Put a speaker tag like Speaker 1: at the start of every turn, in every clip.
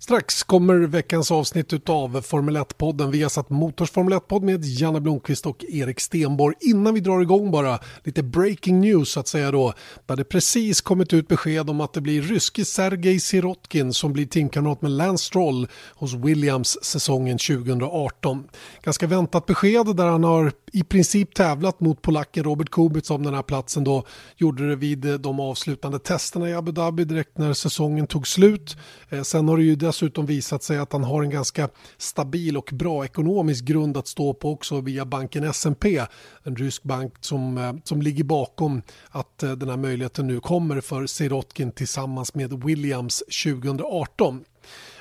Speaker 1: Strax kommer veckans avsnitt av Formel 1-podden. Vi har satt Motors Formel 1-podd med Janne Blomqvist och Erik Stenborg. Innan vi drar igång bara lite breaking news så att säga då. Där det precis kommit ut besked om att det blir ryske Sergej Sirotkin som blir teamkamrat med Lance Stroll hos Williams säsongen 2018. Ganska väntat besked där han har i princip tävlat mot polacken Robert Kubica om den här platsen då. Gjorde det vid de avslutande testerna i Abu Dhabi direkt när säsongen tog slut. Eh, sen har det ju dessutom visat sig att han har en ganska stabil och bra ekonomisk grund att stå på också via banken S&P, en rysk bank som, eh, som ligger bakom att eh, den här möjligheten nu kommer för Sirotkin tillsammans med Williams 2018.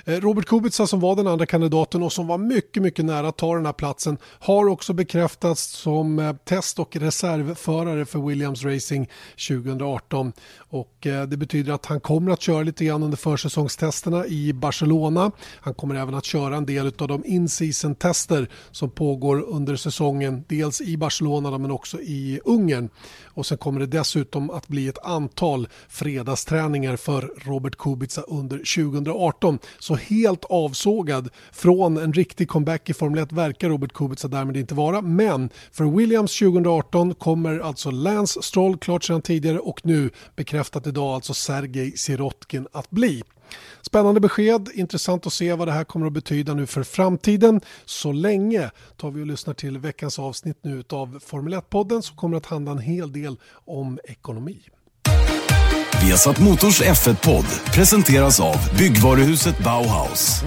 Speaker 1: Eh, Robert Kubica som var den andra kandidaten och som var mycket, mycket nära att ta den här platsen har också bekräftats som eh, test och reservförare för Williams Racing 2018 och eh, det betyder att han kommer att köra lite grann under försäsongstesterna i Barcelona. Han kommer även att köra en del av de in-season tester som pågår under säsongen, dels i Barcelona men också i Ungern. Och sen kommer det dessutom att bli ett antal fredagsträningar för Robert Kubica under 2018. Så helt avsågad från en riktig comeback i Formel 1 verkar Robert Kubica därmed inte vara. Men för Williams 2018 kommer alltså Lance Stroll klart sedan tidigare och nu bekräftat idag alltså Sergej Sirotkin att bli. Spännande besked, intressant att se vad det här kommer att betyda nu för framtiden. Så länge tar vi och lyssnar till veckans avsnitt nu av Formel 1-podden som kommer att handla en hel del om ekonomi.
Speaker 2: Viasat Motors F1-podd presenteras av byggvaruhuset Bauhaus.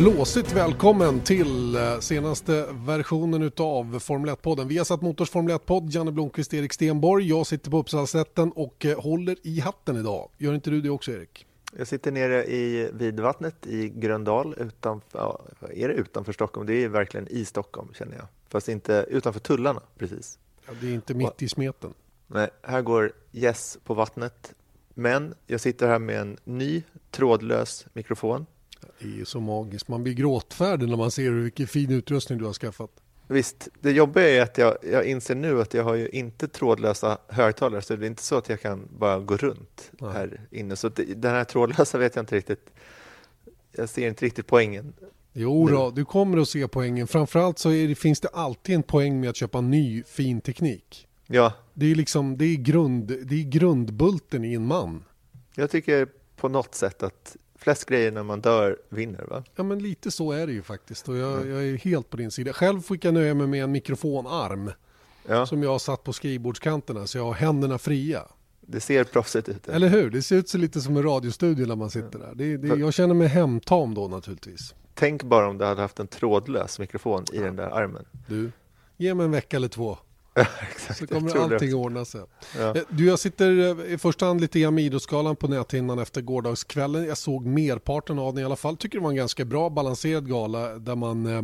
Speaker 1: Blåsigt välkommen till eh, senaste versionen av Formel 1-podden. Vi har satt Motors Formel 1-podd, Janne Blomqvist, Erik Stenborg. Jag sitter på Uppsalaslätten och eh, håller i hatten idag. Gör inte du det också Erik?
Speaker 3: Jag sitter nere i Vidvattnet i Gröndal, utanför, ja, är det utanför Stockholm? Det är verkligen i Stockholm känner jag, fast inte utanför tullarna precis.
Speaker 1: Ja, det är inte mitt i smeten.
Speaker 3: Nej, här går Yes på vattnet, men jag sitter här med en ny trådlös mikrofon
Speaker 1: det är så magiskt. Man blir gråtfärdig när man ser vilken fin utrustning du har skaffat.
Speaker 3: Visst, det jobbiga är att jag, jag inser nu att jag har ju inte trådlösa högtalare så det är inte så att jag kan bara gå runt Nej. här inne. Så det, den här trådlösa vet jag inte riktigt. Jag ser inte riktigt poängen.
Speaker 1: Jo då, du kommer att se poängen. Framförallt så det, finns det alltid en poäng med att köpa ny fin teknik.
Speaker 3: Ja.
Speaker 1: Det är liksom, det är, grund, det är grundbulten i en man.
Speaker 3: Jag tycker på något sätt att flest grejer när man dör vinner va?
Speaker 1: Ja men lite så är det ju faktiskt och jag, mm. jag är helt på din sida. Själv fick jag nöja mig med en mikrofonarm ja. som jag har satt på skrivbordskanterna så jag har händerna fria.
Speaker 3: Det ser proffsigt ut.
Speaker 1: Eller hur? Det ser ut så lite som en radiostudio när man sitter där. Det, det, jag känner mig hemtam då naturligtvis.
Speaker 3: Tänk bara om du hade haft en trådlös mikrofon i ja. den där armen.
Speaker 1: Du, ge mig en vecka eller två.
Speaker 3: Exakt,
Speaker 1: så kommer allting ordna sig. Ja. Eh, du, jag sitter eh, i första hand lite grann med idrottsskalan på näthinnan efter gårdagskvällen. Jag såg merparten av den i alla fall. Tycker det var en ganska bra balanserad gala där man eh,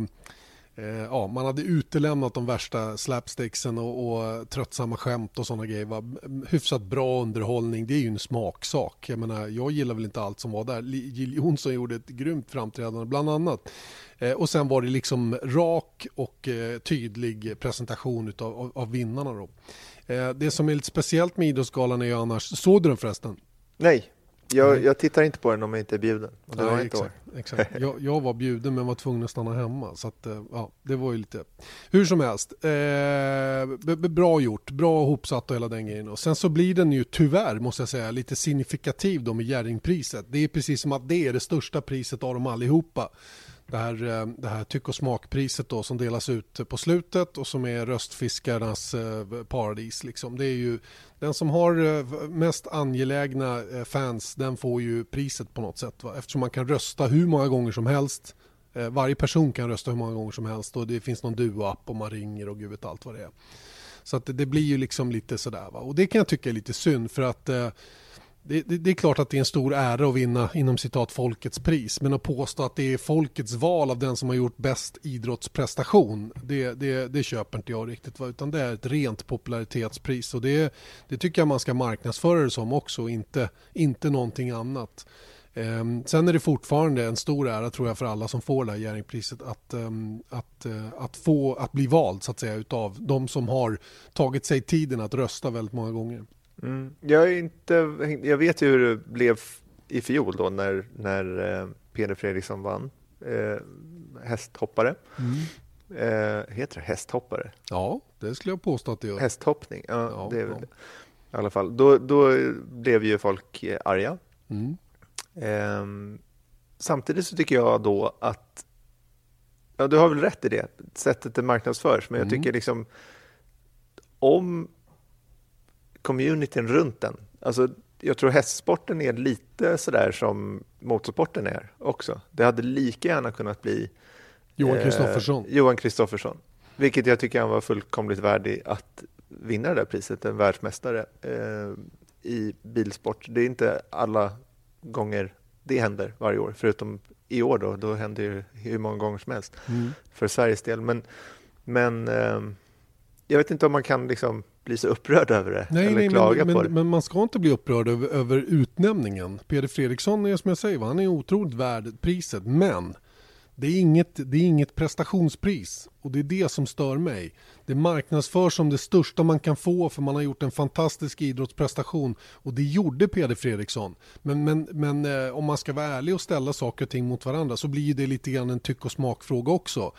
Speaker 1: Eh, ja, man hade utelämnat de värsta slapsticksen och, och tröttsamma skämt och sådana grejer. Va? hyfsat bra underhållning, det är ju en smaksak. Jag menar, jag gillar väl inte allt som var där. Jill Johnson gjorde ett grymt framträdande bland annat. Eh, och sen var det liksom rak och eh, tydlig presentation utav, av, av vinnarna. Då. Eh, det som är lite speciellt med Idrottsgalan är ju annars, såg du den förresten?
Speaker 3: Nej, jag, jag, tittar inte på den om jag inte är bjuden. Och det Nej, var
Speaker 1: inte exakt, exakt. Jag, jag, var bjuden men var tvungen att stanna hemma. Så att, ja, det var ju lite... Hur som helst, eh, bra gjort, bra ihopsatt och hela den grejen. Och sen så blir den ju tyvärr, måste jag säga, lite signifikativ då med Jerringpriset. Det är precis som att det är det största priset av dem allihopa det här, eh, det här tyck och smakpriset då som delas ut på slutet och som är röstfiskarnas eh, paradis. Liksom. Det är ju den som har eh, mest angelägna fans den får ju priset på något sätt. Va? Eftersom man kan rösta hur många gånger som helst. Varje person kan rösta hur många gånger som helst och det finns någon duo-app och man ringer och gud vet allt vad det är. Så att det, det blir ju liksom lite sådär. Va? Och det kan jag tycka är lite synd för att det, det, det, är klart att det är en stor ära att vinna inom citat folkets pris. Men att påstå att det är folkets val av den som har gjort bäst idrottsprestation. Det, det, det köper inte jag riktigt. Utan det är ett rent popularitetspris. Och det, det tycker jag man ska marknadsföra det som också. Inte, inte någonting annat. Um, sen är det fortfarande en stor ära tror jag för alla som får det här Jerringpriset att, um, att, uh, att, få, att bli vald så att säga utav de som har tagit sig tiden att rösta väldigt många gånger.
Speaker 3: Mm. Jag, är inte, jag vet ju hur det blev i fjol då när, när eh, Peder Fredriksson vann. Eh, hästhoppare. Mm. Eh, heter det hästhoppare?
Speaker 1: Ja, det skulle jag påstå att det gör.
Speaker 3: Hästhoppning, ja, ja det är väl ja. I alla fall, då, då blev ju folk eh, arga. Mm. Eh, samtidigt så tycker jag då att, ja du har väl rätt i det, sättet det marknadsförs, men jag mm. tycker liksom om communityn runt den. Alltså, jag tror hästsporten är lite sådär som motorsporten är också. Det hade lika gärna kunnat bli
Speaker 1: Johan Kristoffersson.
Speaker 3: Eh, Johan Kristoffersson. Vilket jag tycker han var fullkomligt värdig att vinna det där priset, en världsmästare eh, i bilsport. Det är inte alla gånger det händer varje år, förutom i år då, då händer det hur många gånger som helst mm. för Sveriges del. Men, men eh, jag vet inte om man kan liksom bli så upprörd över det
Speaker 1: nej,
Speaker 3: eller
Speaker 1: nej,
Speaker 3: klaga
Speaker 1: men,
Speaker 3: på
Speaker 1: men,
Speaker 3: det.
Speaker 1: Men man ska inte bli upprörd över, över utnämningen. Peder Fredriksson är som jag säger, han är otroligt värd priset. Men det är, inget, det är inget prestationspris och det är det som stör mig. Det marknadsförs som det största man kan få för man har gjort en fantastisk idrottsprestation och det gjorde Peder Fredriksson. Men, men, men eh, om man ska vara ärlig och ställa saker och ting mot varandra så blir det lite grann en tyck och smakfråga också.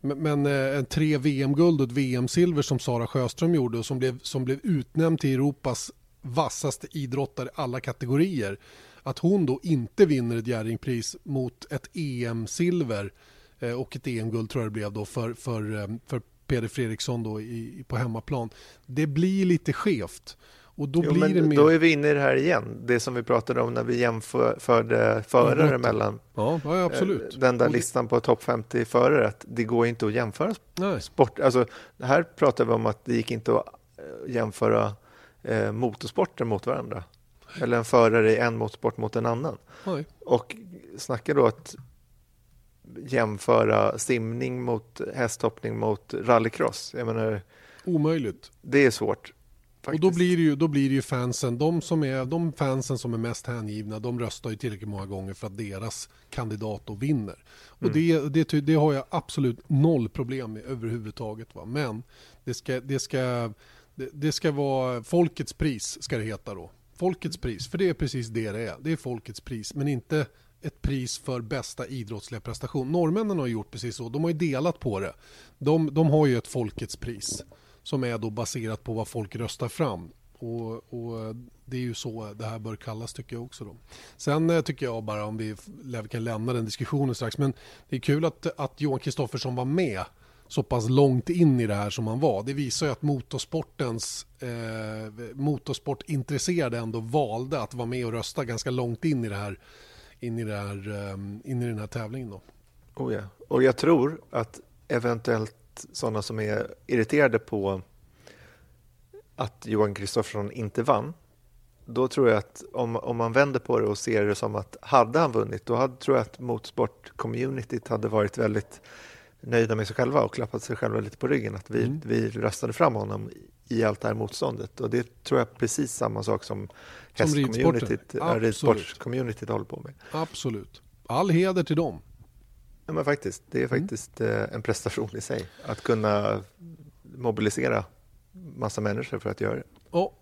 Speaker 1: Men eh, tre VM-guld och ett VM-silver som Sara Sjöström gjorde och som blev, som blev utnämnd till Europas vassaste idrottare i alla kategorier. Att hon då inte vinner ett Jerringpris mot ett EM-silver eh, och ett EM-guld tror jag det blev då för, för, eh, för Peder Fredriksson då i, på hemmaplan. Det blir lite skevt. Och då, jo, blir det mer...
Speaker 3: då är vi inne i det här igen, det som vi pratade om när vi jämförde förare mellan
Speaker 1: ja, ja, absolut.
Speaker 3: Eh, den där listan på topp 50 förare, att det går inte att jämföra Nej. sport. Alltså, här pratar vi om att det gick inte att eh, jämföra eh, motorsporter mot varandra. Eller en förare i en motorsport mot en annan. Nej. Och snacka då att jämföra simning mot hästhoppning mot rallycross. Jag menar,
Speaker 1: Omöjligt.
Speaker 3: Det är svårt.
Speaker 1: Faktiskt. Och då blir, det ju, då blir det ju fansen, de, som är, de fansen som är mest hängivna, de röstar ju tillräckligt många gånger för att deras kandidat då vinner. Och mm. det, det, det har jag absolut noll problem med överhuvudtaget. Va? Men det ska, det, ska, det, det ska vara folkets pris, ska det heta då. Folkets pris, för det är precis det det är. Det är folkets pris, men inte ett pris för bästa idrottsliga prestation. Norrmännen har gjort precis så, de har ju delat på det. De, de har ju ett folkets pris som är då baserat på vad folk röstar fram. Och, och, Det är ju så det här bör kallas tycker jag också. Då. Sen eh, tycker jag bara om vi kan lämna den diskussionen strax. Men det är kul att, att Johan Kristoffersson var med så pass långt in i det här som han var. Det visar ju att motorsportens eh, motorsportintresserade ändå valde att vara med och rösta ganska långt in i det här in i, här, eh, in i den här tävlingen. Då.
Speaker 3: Oh ja. Och jag tror att eventuellt sådana som är irriterade på att Johan Kristoffersson inte vann, då tror jag att om, om man vänder på det och ser det som att hade han vunnit, då hade, tror jag att motorsport-communityt hade varit väldigt nöjda med sig själva och klappat sig själva lite på ryggen. Att vi, mm. vi röstade fram honom i allt det här motståndet. Och det tror jag är precis samma sak som, som ridsports-communityt håller på med.
Speaker 1: Absolut. All heder till dem.
Speaker 3: Ja, men faktiskt, det är mm. faktiskt mm. en prestation i sig att kunna mobilisera massa människor för att göra det.
Speaker 1: Ja,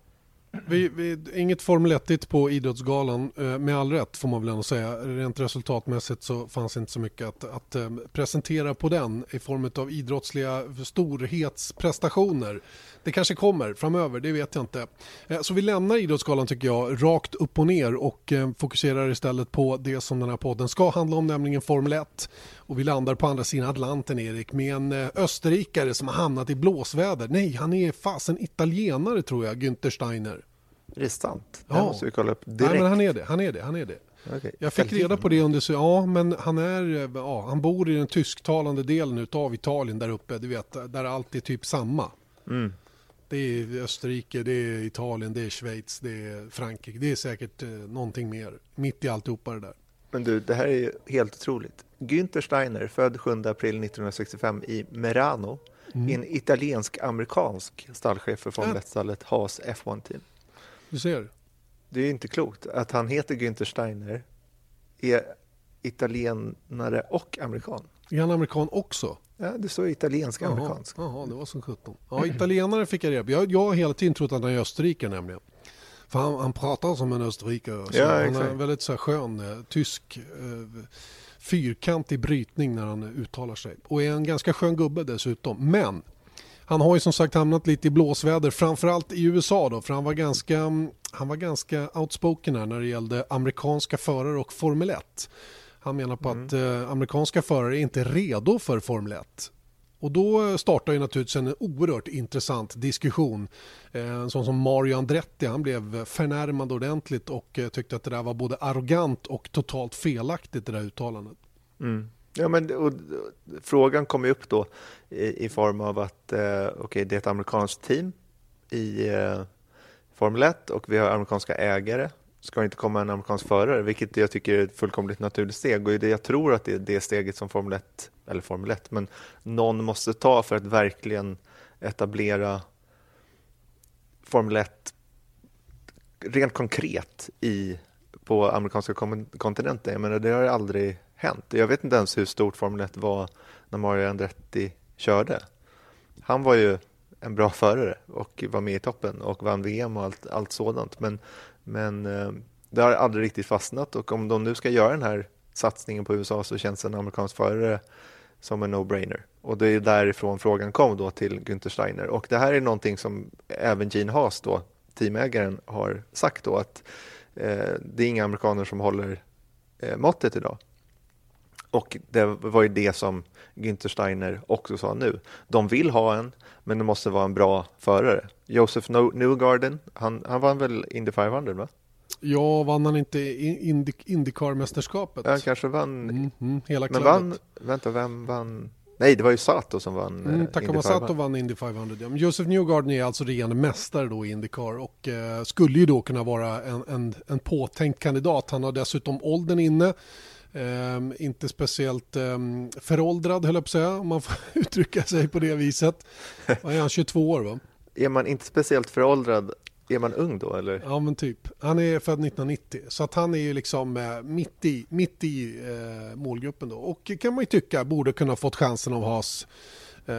Speaker 1: vi, vi, inget Formel 1 på Idrottsgalan, eh, med all rätt får man väl ändå säga. Rent resultatmässigt så fanns inte så mycket att, att eh, presentera på den i form av idrottsliga storhetsprestationer. Det kanske kommer framöver, det vet jag inte. Eh, så vi lämnar Idrottsgalan tycker jag rakt upp och ner och fokuserar istället på det som den här podden ska handla om, nämligen Formel 1. Och vi landar på andra sidan Atlanten, Erik, med en österrikare som har hamnat i blåsväder. Nej, han är fasen italienare tror jag, Günther Steiner.
Speaker 3: Är det sant? Det ja. måste vi kolla upp direkt.
Speaker 1: Nej, men han är det. Han är det. Han är det. Okay. Jag fick reda på det under... Ja, men han är... Ja, han bor i den tysktalande delen av Italien där uppe. Du vet, där allt är typ samma. Mm. Det är Österrike, det är Italien, det är Schweiz, det är Frankrike. Det är säkert eh, någonting mer mitt i alltihopa det där.
Speaker 3: Men du, det här är ju helt otroligt. Günther Steiner, född 7 april 1965 i Merano, mm. en italiensk-amerikansk stallchef för Formel 1-stallet Haas F1-team.
Speaker 1: Du ser.
Speaker 3: Det är inte klokt att han heter Günther Steiner, är italienare och amerikan.
Speaker 1: Är han amerikan också?
Speaker 3: Ja, det står italiensk-amerikansk.
Speaker 1: Jaha, det var som sjutton. Ja, italienare fick jag reda på. Jag, jag har hela tiden trott att han är österrikare nämligen. För han, han pratar som en österrikare.
Speaker 3: Ja,
Speaker 1: han är väldigt så här, skön, eh, tysk, eh, fyrkantig brytning när han uttalar sig. Och är en ganska skön gubbe dessutom. Men han har ju som sagt hamnat lite i blåsväder, framförallt i USA då, för han var ganska, han var ganska outspoken här när det gällde amerikanska förare och Formel 1. Han menar på mm. att eh, amerikanska förare är inte redo för Formel 1. Och då startar ju naturligtvis en oerhört intressant diskussion. Eh, en sån som Mario Andretti, han blev förnärmad ordentligt och eh, tyckte att det där var både arrogant och totalt felaktigt det där uttalandet.
Speaker 3: Mm. Ja, men och, frågan kommer upp då i, i form av att eh, okay, det är ett amerikanskt team i eh, Formel 1 och vi har amerikanska ägare ska det inte komma en amerikansk förare, vilket jag tycker är ett fullkomligt naturligt steg. Och jag tror att det är det steget som Formel 1, eller Formel 1, men någon måste ta för att verkligen etablera Formel 1 rent konkret i, på amerikanska kontinenten. Jag menar, det har aldrig hänt. Jag vet inte ens hur stort Formel 1 var när Mario Andretti körde. Han var ju en bra förare och var med i toppen och vann VM och allt, allt sådant. Men men eh, det har aldrig riktigt fastnat och om de nu ska göra den här satsningen på USA så känns en amerikansk förare som en no-brainer. Och det är därifrån frågan kom då till Günther Steiner. Och det här är någonting som även Gene Haas, då, teamägaren, har sagt då att eh, det är inga amerikaner som håller eh, måttet idag. Och det var ju det som Günther Steiner också sa nu. De vill ha en, men det måste vara en bra förare. Joseph Newgarden, han, han vann väl Indy 500 va?
Speaker 1: Ja, vann han inte Indycar-mästerskapet?
Speaker 3: Han kanske vann.
Speaker 1: Mm, mm, hela
Speaker 3: men vann, vänta, vem vann? Nej, det var ju Sato som vann
Speaker 1: mm, Takuma Sato vann Indy 500. Ja. Joseph Newgarden är alltså regerande mästare då i Indycar och eh, skulle ju då kunna vara en, en, en påtänkt kandidat. Han har dessutom åldern inne. Um, inte speciellt um, föråldrad höll jag på att säga, om man får uttrycka sig på det viset. Vad är han, 22 år va?
Speaker 3: Är man inte speciellt föråldrad, är man ung då eller?
Speaker 1: Ja men typ. Han är född 1990 så att han är ju liksom uh, mitt i, mitt i uh, målgruppen då. Och kan man ju tycka borde kunna fått chansen av Haas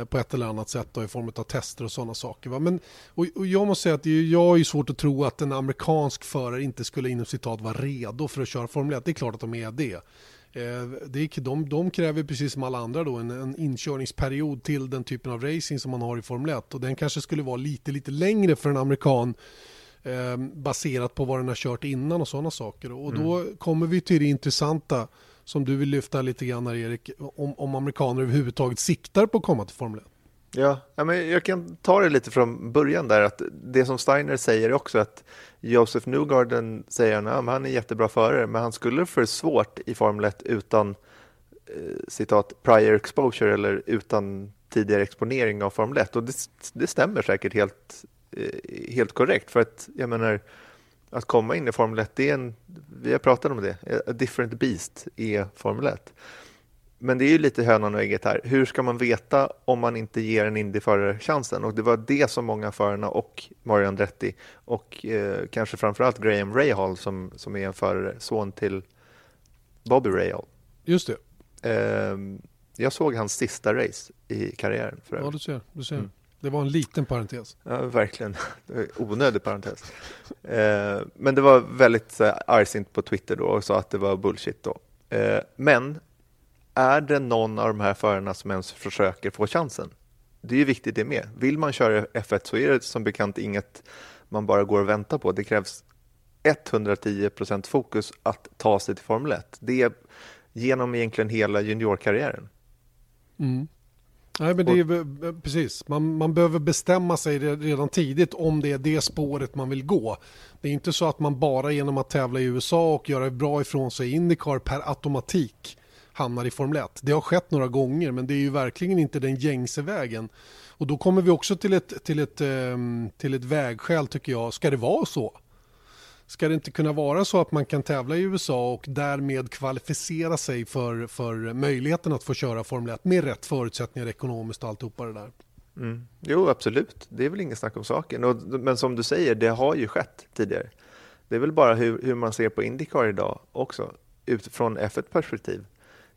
Speaker 1: på ett eller annat sätt då, i form av tester och sådana saker. Va? Men, och, och jag måste säga att jag är ju svårt att tro att en amerikansk förare inte skulle inom citat vara redo för att köra Formel 1. Det är klart att de är det. Eh, det de, de kräver precis som alla andra då en, en inkörningsperiod till den typen av racing som man har i Formel 1 och den kanske skulle vara lite, lite längre för en amerikan eh, baserat på vad den har kört innan och sådana saker. Och då mm. kommer vi till det intressanta som du vill lyfta lite grann här Erik, om, om amerikaner överhuvudtaget siktar på att komma till Formel 1.
Speaker 3: Ja, men jag kan ta det lite från början där. att Det som Steiner säger är också att Josef Newgarden säger att han är jättebra förare, men han skulle för svårt i Formel 1 utan eh, citat prior exposure eller utan tidigare exponering av Formel 1. Och det, det stämmer säkert helt, eh, helt korrekt. För att jag menar, att komma in i Formel 1, det är en, vi har pratat om det, a different beast i Formel 1. Men det är ju lite hönan och ägget här. Hur ska man veta om man inte ger en Indy-förare chansen? Och det var det som många förarna och Mario Andretti och eh, kanske framförallt Graham Rahal som, som är en förare, son till Bobby Rahal.
Speaker 1: Just
Speaker 3: det. Eh, jag såg hans sista race i karriären.
Speaker 1: För ja, du ser. Du ser. Mm. Det var en liten parentes.
Speaker 3: Ja, verkligen. Onödig parentes. Eh, men det var väldigt eh, argsint på Twitter då och sa att det var bullshit då. Eh, men är det någon av de här förarna som ens försöker få chansen? Det är ju viktigt det med. Vill man köra F1 så är det som bekant inget man bara går och väntar på. Det krävs 110% fokus att ta sig till Formel 1. Det är genom egentligen hela juniorkarriären.
Speaker 1: Mm. Nej, men det är, precis. Man, man behöver bestämma sig redan tidigt om det är det spåret man vill gå. Det är inte så att man bara genom att tävla i USA och göra bra ifrån sig i Indycar per automatik hamnar i Formel 1. Det har skett några gånger men det är ju verkligen inte den gängse vägen. Och då kommer vi också till ett, till ett, ehm, till ett vägskäl tycker jag. Ska det vara så? Ska det inte kunna vara så att man kan tävla i USA och därmed kvalificera sig för, för möjligheten att få köra Formel 1 med rätt förutsättningar ekonomiskt och alltihopa det där?
Speaker 3: Mm. Jo, absolut. Det är väl ingen snack om saken. Och, men som du säger, det har ju skett tidigare. Det är väl bara hur, hur man ser på Indycar idag också, utifrån F1-perspektiv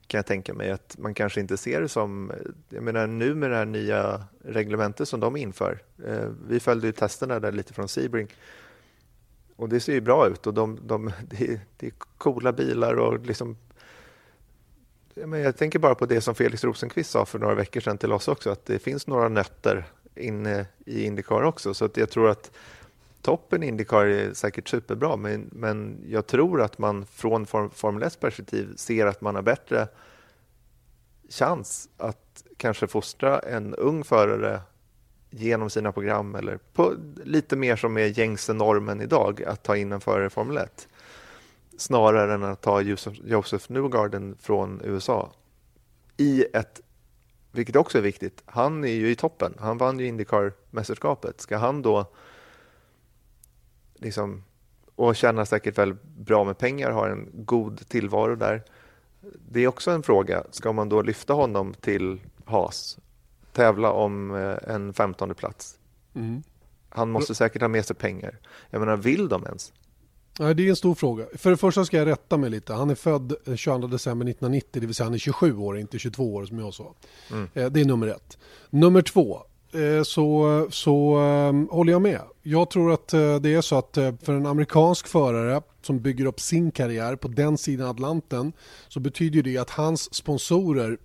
Speaker 3: kan jag tänka mig att man kanske inte ser det som, jag menar nu med det här nya reglementet som de inför. Eh, vi följde ju testerna där lite från Sebring och det ser ju bra ut och de, de, det, är, det är coola bilar och liksom jag tänker bara på det som Felix Rosenqvist sa för några veckor sedan till oss också, att det finns några nötter inne i Indycar också. Så att jag tror att toppen i Indycar är säkert superbra, men, men jag tror att man från Form, Formel 1 perspektiv ser att man har bättre chans att kanske fostra en ung förare genom sina program eller på lite mer som är gängse normen idag, att ta in en förare i Formel 1 snarare än att ta Joseph Newgarden från USA i ett, vilket också är viktigt, han är ju i toppen. Han vann ju Indycar-mästerskapet. Ska han då liksom, och tjänar säkert väldigt bra med pengar, har en god tillvaro där. Det är också en fråga, ska man då lyfta honom till Haas, tävla om eh, en femtonde plats? Mm. Han måste säkert ha med sig pengar. Jag menar, vill de ens?
Speaker 1: Nej, det är en stor fråga. För det första ska jag rätta mig lite. Han är född 22 december 1990, det vill säga han är 27 år, inte 22 år som jag sa. Mm. Eh, det är nummer ett. Nummer två, eh, så, så håller jag med. Jag tror att det är så att för en amerikansk förare som bygger upp sin karriär på den sidan Atlanten så betyder det att hans sponsorer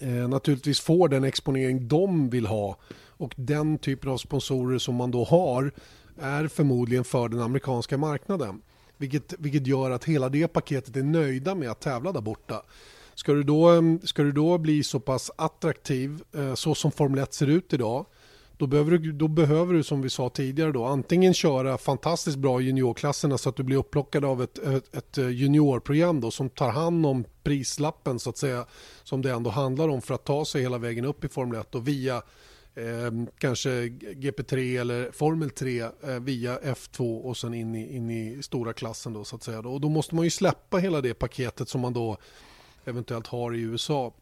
Speaker 1: eh, naturligtvis får den exponering de vill ha och den typen av sponsorer som man då har är förmodligen för den amerikanska marknaden. Vilket, vilket gör att hela det paketet är nöjda med att tävla där borta. Ska du då, mm, ska du då bli så pass attraktiv eh, så som Formel 1 ser ut idag då behöver, du, då behöver du som vi sa tidigare då antingen köra fantastiskt bra i juniorklasserna så att du blir upplockad av ett, ett, ett eh, juniorprogram då som tar hand om prislappen så att säga som det ändå handlar om för att ta sig hela vägen upp i Formel 1 och via eh, kanske GP3 eller Formel 3 eh, via F2 och sen in i, in i stora klassen då så att säga. Då. Och då måste man ju släppa hela det paketet som man då eventuellt har i USA.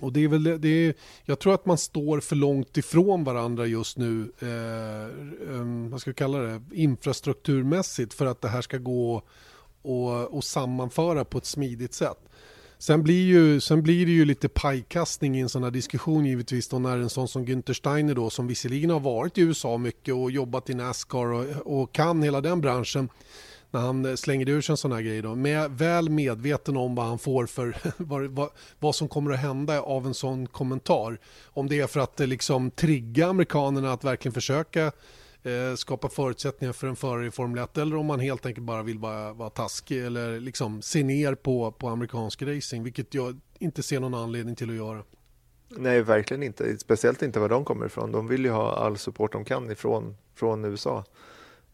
Speaker 1: Och det är väl det är, jag tror att man står för långt ifrån varandra just nu, eh, um, vad ska vi kalla det, infrastrukturmässigt för att det här ska gå och, och sammanföra på ett smidigt sätt. Sen blir, ju, sen blir det ju lite pajkastning i en sån här diskussion givetvis då när en sån som Günther Steiner då som visserligen har varit i USA mycket och jobbat i Nascar och, och kan hela den branschen när han eh, slänger ur sig en sån här grej då, med, väl medveten om vad han får för vad, vad, vad, som kommer att hända av en sån kommentar. Om det är för att eh, liksom trigga amerikanerna att verkligen försöka eh, skapa förutsättningar för en förare i Formel 1 eller om man helt enkelt bara vill vara, vara taskig eller liksom se ner på, på amerikansk racing, vilket jag inte ser någon anledning till att göra.
Speaker 3: Nej, verkligen inte. Speciellt inte var de kommer ifrån. De vill ju ha all support de kan ifrån från USA,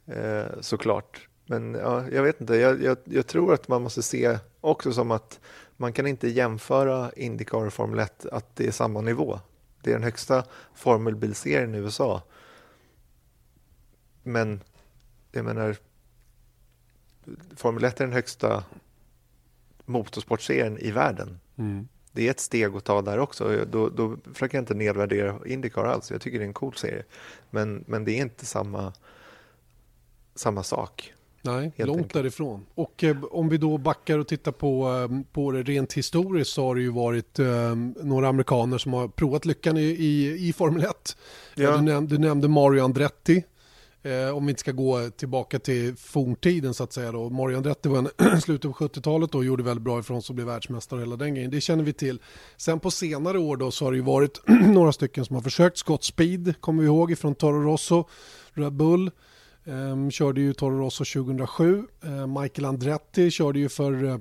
Speaker 3: eh, såklart. Men ja, jag vet inte, jag, jag, jag, tror att man måste se också som att man kan inte jämföra Indycar och Formel 1, att det är samma nivå. Det är den högsta formelbilserien i USA men jag menar, Formel 1 är den högsta motorsportserien i världen. Mm. Det är ett steg att ta där också. Då, då försöker jag inte nedvärdera Indycar alls. Jag tycker det är en cool serie. Men, men det är inte samma, samma sak.
Speaker 1: Nej, långt enkelt. därifrån. Och eh, om vi då backar och tittar på, eh, på det rent historiskt så har det ju varit eh, några amerikaner som har provat lyckan i, i, i Formel 1. Ja. Du, näm du nämnde Mario Andretti Eh, om vi inte ska gå tillbaka till forntiden så att säga då. Mario Andretti var en slutet på 70-talet och gjorde väldigt bra ifrån sig och blev världsmästare hela den grejen. Det känner vi till. Sen på senare år då så har det ju varit några stycken som har försökt. Scott Speed kommer vi ihåg från Toro Rosso, Red Bull. Um, körde ju Toro Rosso 2007. Uh, ehm, Michael Andretti körde ju för uh,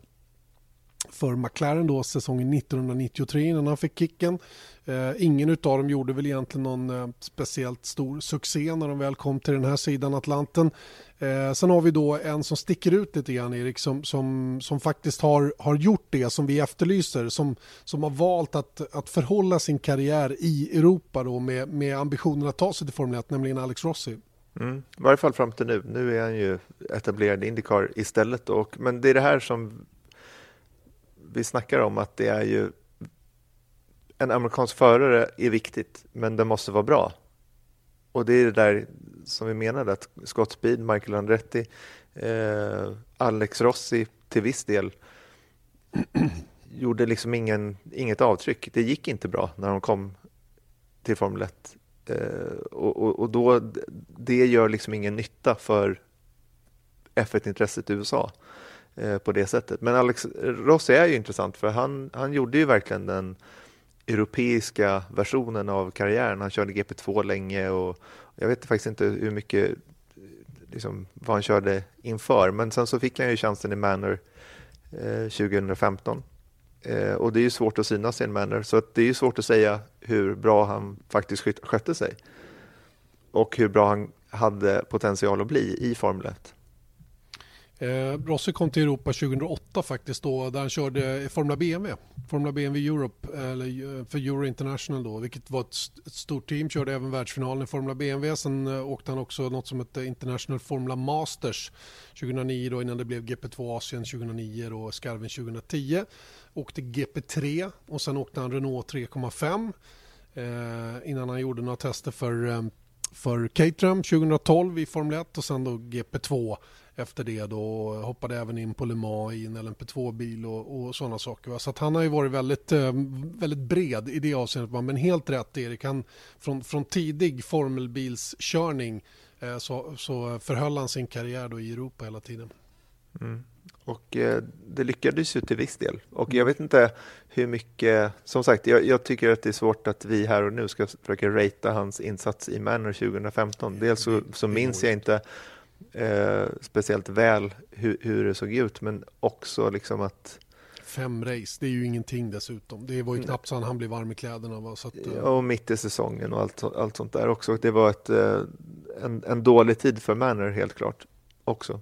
Speaker 1: för McLaren då säsongen 1993 innan han fick kicken. Eh, ingen av dem gjorde väl egentligen någon eh, speciellt stor succé när de väl kom till den här sidan Atlanten. Eh, sen har vi då en som sticker ut lite grann Erik som, som, som faktiskt har, har gjort det som vi efterlyser som, som har valt att, att förhålla sin karriär i Europa då med, med ambitionen att ta sig till Formel 1 nämligen Alex Rossi.
Speaker 3: Mm. I varje fall fram till nu. Nu är han ju etablerad i Indycar istället. Och, men det är det här som vi snackar om att det är ju en amerikansk förare är viktigt, men den måste vara bra. Och det är det där som vi menade att Scott Speed, Michael Andretti, eh, Alex Rossi till viss del gjorde liksom ingen, inget avtryck. Det gick inte bra när de kom till Formel 1. Eh, och, och, och, då, det gör liksom ingen nytta för F1-intresset i USA eh, på det sättet. Men Alex Rossi är ju intressant för han, han gjorde ju verkligen den europeiska versionen av karriären. Han körde GP2 länge och jag vet faktiskt inte hur mycket liksom, vad han körde inför, men sen så fick han ju chansen i Manor eh, 2015. Eh, och det är ju svårt att synas i en manner. så det är ju svårt att säga hur bra han faktiskt skötte sig och hur bra han hade potential att bli i Formel 1.
Speaker 1: Eh, Rossi kom till Europa 2008 faktiskt då där han körde Formula BMW. Formula BMW Europe, eller eh, för Euro International då, vilket var ett, ett stort team. Körde även världsfinalen i Formula BMW. Sen eh, åkte han också något som hette International Formula Masters 2009 då innan det blev GP2 Asien 2009 och Skarven 2010. Åkte GP3 och sen åkte han Renault 3,5 eh, innan han gjorde några tester för eh, för Caterham 2012 i Formel 1 och sen då GP2 efter det då hoppade även in på Le Mans i en LMP2-bil och, och sådana saker. Så att han har ju varit väldigt, eh, väldigt bred i det avseendet. Men helt rätt Erik, han, från, från tidig formelbilskörning eh, så, så förhöll han sin karriär då i Europa hela tiden.
Speaker 3: Mm. Och eh, det lyckades ju till viss del. Och jag vet inte hur mycket, som sagt, jag, jag, tycker att det är svårt att vi här och nu ska försöka ratea hans insats i Manor 2015. Dels så, så minns jag inte eh, speciellt väl hur, hur, det såg ut, men också liksom att
Speaker 1: Fem race, det är ju ingenting dessutom. Det var ju knappt så han blev varm i kläderna. Va? Så att,
Speaker 3: ja, och mitt i säsongen och allt, allt sånt där också. Det var ett, eh, en, en dålig tid för Manor helt klart också.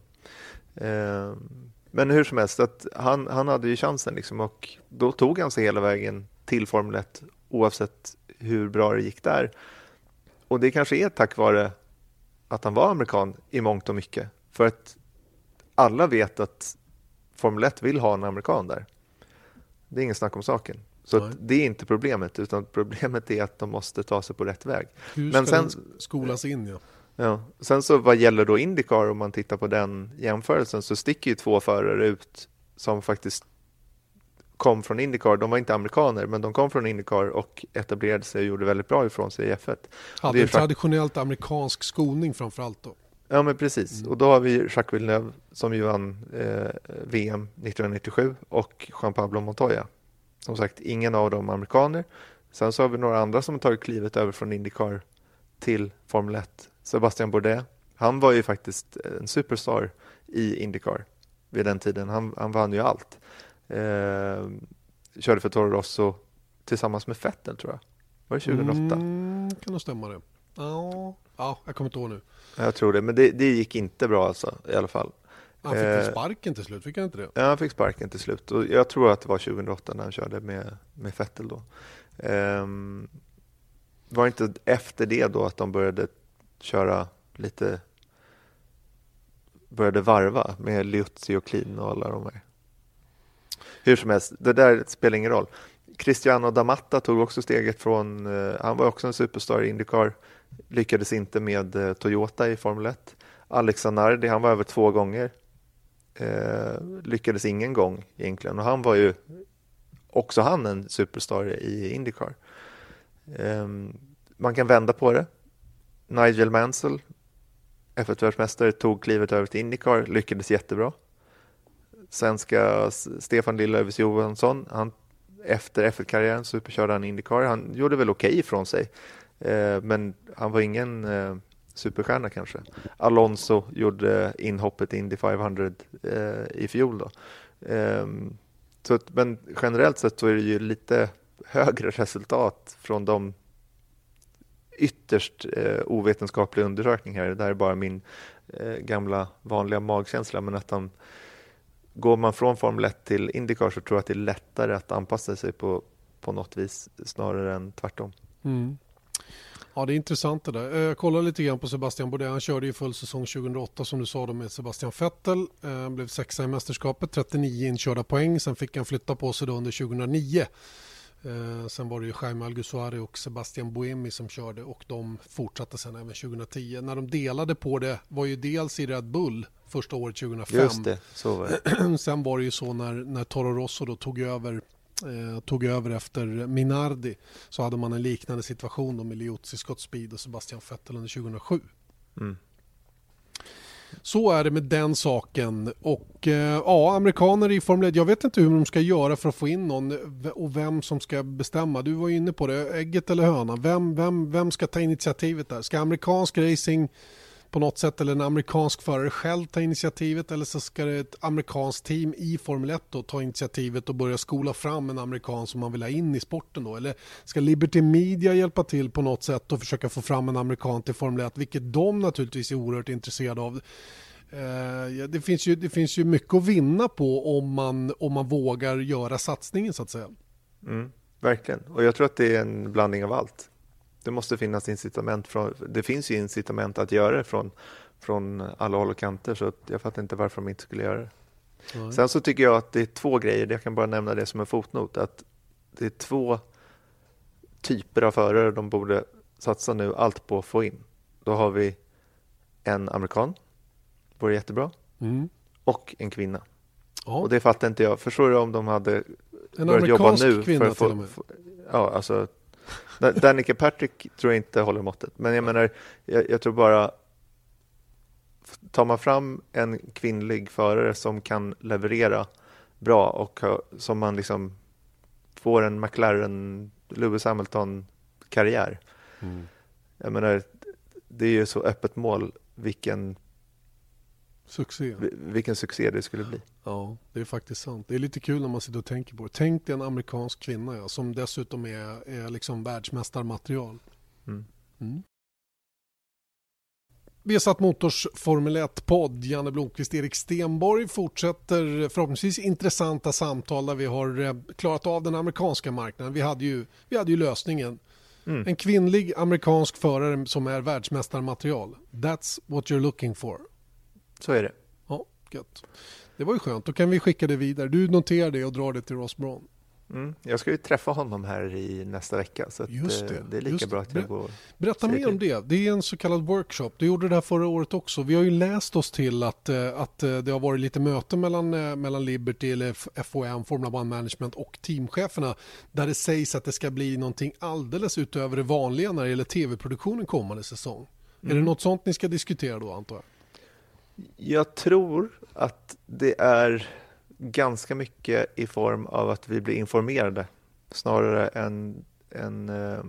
Speaker 3: Men hur som helst, att han, han hade ju chansen liksom och då tog han sig hela vägen till Formel 1 oavsett hur bra det gick där. Och det kanske är tack vare att han var amerikan i mångt och mycket. För att alla vet att Formel 1 vill ha en amerikan där. Det är ingen snack om saken. Så det är inte problemet, utan problemet är att de måste ta sig på rätt väg.
Speaker 1: Hur ska Men sen, den skolas in? Ja.
Speaker 3: Ja. Sen så vad gäller då Indycar, om man tittar på den jämförelsen, så sticker ju två förare ut som faktiskt kom från Indycar. De var inte amerikaner, men de kom från Indycar och etablerade sig och gjorde väldigt bra ifrån sig i F1.
Speaker 1: Hade en traditionellt amerikansk skolning framför allt då?
Speaker 3: Ja, men precis. Mm. Och då har vi Jacques Villeneuve som ju vann eh, VM 1997 och Juan Pablo Montoya. Som sagt, ingen av dem amerikaner. Sen så har vi några andra som har tagit klivet över från Indycar till Formel 1 Sebastian Bourdais. Han var ju faktiskt en superstar i Indycar vid den tiden. Han, han vann ju allt. Eh, körde för Toro Rosso tillsammans med Vettel tror jag. Var det 2008?
Speaker 1: Mm, kan nog stämma det. Ja, ja, jag kommer inte ihåg nu.
Speaker 3: Jag tror det, men det, det gick inte bra alltså i alla fall.
Speaker 1: Han fick eh, sparken till slut, fick han inte det?
Speaker 3: Ja, han fick sparken till slut. Och jag tror att det var 2008 när han körde med, med Vettel då. Eh, var inte efter det då att de började köra lite började varva med Liuzzi och Klin och alla de här. Hur som helst, det där spelar ingen roll. Cristiano Damatta tog också steget från, eh, han var också en superstar i Indycar, lyckades inte med eh, Toyota i Formel 1. Alex han var över två gånger, eh, lyckades ingen gång egentligen och han var ju också han en superstar i Indycar. Eh, man kan vända på det. Nigel Mansell, F1-världsmästare, tog klivet över till Indycar, lyckades jättebra. Svenska Stefan Lillövers Johansson, han, efter F1-karriären superkörde han Indycar. Han gjorde väl okej okay ifrån sig, eh, men han var ingen eh, superstjärna kanske. Alonso gjorde inhoppet Indy 500 eh, i fjol. Då. Eh, Så att, men generellt sett så är det ju lite högre resultat från de ytterst eh, ovetenskapliga undersökningar. Det här är bara min eh, gamla vanliga magkänsla, men att de, går man från Formel 1 till Indycar så tror jag att det är lättare att anpassa sig på, på något vis snarare än tvärtom.
Speaker 1: Mm. Ja, det är intressant det där. Eh, jag kollar lite grann på Sebastian Bourdais. Han körde ju full säsong 2008 som du sa då med Sebastian Vettel. Han eh, blev sexa i mästerskapet, 39 inkörda poäng. Sen fick han flytta på sig då under 2009. Eh, sen var det ju Jaime Algusuari och Sebastian Buemi som körde och de fortsatte sen även 2010. När de delade på det var ju dels i Red Bull första året 2005.
Speaker 3: Just det, så var
Speaker 1: det. sen var det ju så när, när Toro Rosso då tog över eh, tog över efter Minardi så hade man en liknande situation då med Liuzzi Scott Speed och Sebastian Vettel under 2007. Mm. Så är det med den saken. Och eh, ja, amerikaner i Formel 1, jag vet inte hur de ska göra för att få in någon och vem som ska bestämma. Du var inne på det, ägget eller hönan. Vem, vem, vem ska ta initiativet där? Ska amerikansk racing på något sätt eller en amerikansk förare själv ta initiativet eller så ska det ett amerikanskt team i Formel 1 då ta initiativet och börja skola fram en amerikan som man vill ha in i sporten då eller ska Liberty Media hjälpa till på något sätt och försöka få fram en amerikan till Formel 1 vilket de naturligtvis är oerhört intresserade av. Eh, det finns, ju, det finns ju mycket att vinna på om man, om man vågar göra satsningen så att säga.
Speaker 3: Mm, verkligen, och jag tror att det är en blandning av allt det måste finnas incitament. Från, det finns ju incitament att göra det från, från alla håll och kanter så jag fattar inte varför de inte skulle göra det. Mm. Sen så tycker jag att det är två grejer, jag kan bara nämna det som en fotnot, att det är två typer av förare de borde satsa nu allt på att få in. Då har vi en amerikan, vore jättebra, mm. och en kvinna. Ja. Och det fattar inte jag. Förstår du om de hade
Speaker 1: en börjat jobba nu? Kvinna för att få, till och med.
Speaker 3: ja, alltså Danica Patrick tror jag inte håller måttet. Men jag menar, jag, jag, tror bara tar man fram en kvinnlig förare som kan leverera bra och som man liksom får en McLaren, Lewis Hamilton-karriär. Mm. Jag menar, det är ju så öppet mål vilken
Speaker 1: Succé.
Speaker 3: Vilken succé det skulle bli.
Speaker 1: Ja, det är faktiskt sant. Det är lite kul när man sitter och tänker på det. Tänk dig en amerikansk kvinna ja, som dessutom är, är liksom världsmästarmaterial. Mm. Mm. Satt Motors Formel 1-podd. Janne Blomqvist, Erik Stenborg fortsätter förhoppningsvis intressanta samtal där vi har eh, klarat av den amerikanska marknaden. Vi hade ju, vi hade ju lösningen. Mm. En kvinnlig amerikansk förare som är världsmästarmaterial. That's what you're looking for.
Speaker 3: Så är det.
Speaker 1: Ja, gött. Det var ju skönt. Då kan vi skicka det vidare. Du noterar det och drar det till Ross Braun.
Speaker 3: Mm. Jag ska ju träffa honom här i nästa vecka så just det, det är lika bra att jag går
Speaker 1: Berätta mer om det. Det är en så kallad workshop. Du gjorde det här förra året också. Vi har ju läst oss till att, eh, att eh, det har varit lite möten mellan, eh, mellan Liberty, eller FOM, Formula One Management och teamcheferna där det sägs att det ska bli någonting alldeles utöver det vanliga när det gäller tv-produktionen kommande säsong. Mm. Är det mm. något sånt ni ska diskutera då antar jag?
Speaker 3: Jag tror att det är ganska mycket i form av att vi blir informerade snarare än, än eh,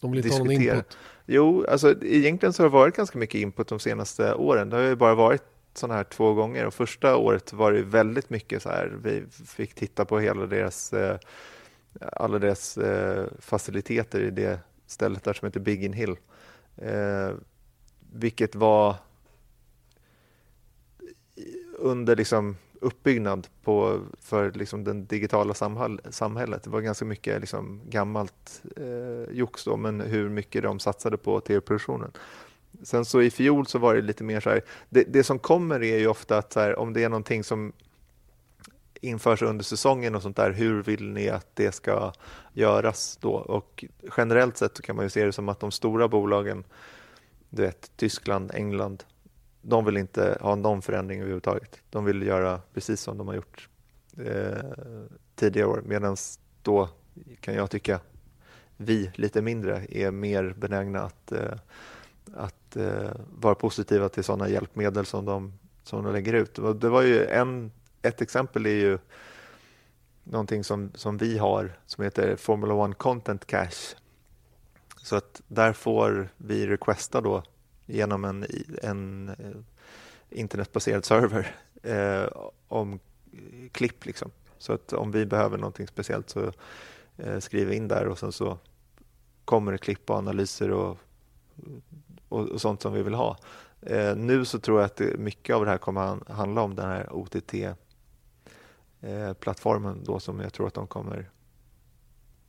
Speaker 1: De vill inte ha någon input?
Speaker 3: Jo, alltså egentligen så har det varit ganska mycket input de senaste åren. Det har ju bara varit sådana här två gånger och första året var det väldigt mycket så här. Vi fick titta på hela deras, eh, alla deras eh, faciliteter i det stället där som heter Big In Hill. Eh, vilket var under liksom uppbyggnad på, för liksom det digitala samhället. Det var ganska mycket liksom gammalt eh, jox då, men hur mycket de satsade på tv-produktionen. Sen så i fjol så var det lite mer så här, det, det som kommer är ju ofta att här, om det är någonting som införs under säsongen och sånt där, hur vill ni att det ska göras då? Och generellt sett så kan man ju se det som att de stora bolagen, du vet, Tyskland, England, de vill inte ha någon förändring överhuvudtaget. De vill göra precis som de har gjort eh, tidigare år medan då kan jag tycka vi lite mindre är mer benägna att, eh, att eh, vara positiva till sådana hjälpmedel som de, som de lägger ut. Och det var ju en, ett exempel är ju någonting som, som vi har som heter Formula One Content Cache. Så att där får vi requesta då genom en, en eh, internetbaserad server eh, om klipp. Liksom. Så att om vi behöver någonting speciellt så eh, vi in där och sen så kommer det klipp och analyser och, och, och sånt som vi vill ha. Eh, nu så tror jag att det, mycket av det här kommer handla om den här OTT-plattformen eh, då som jag tror att de kommer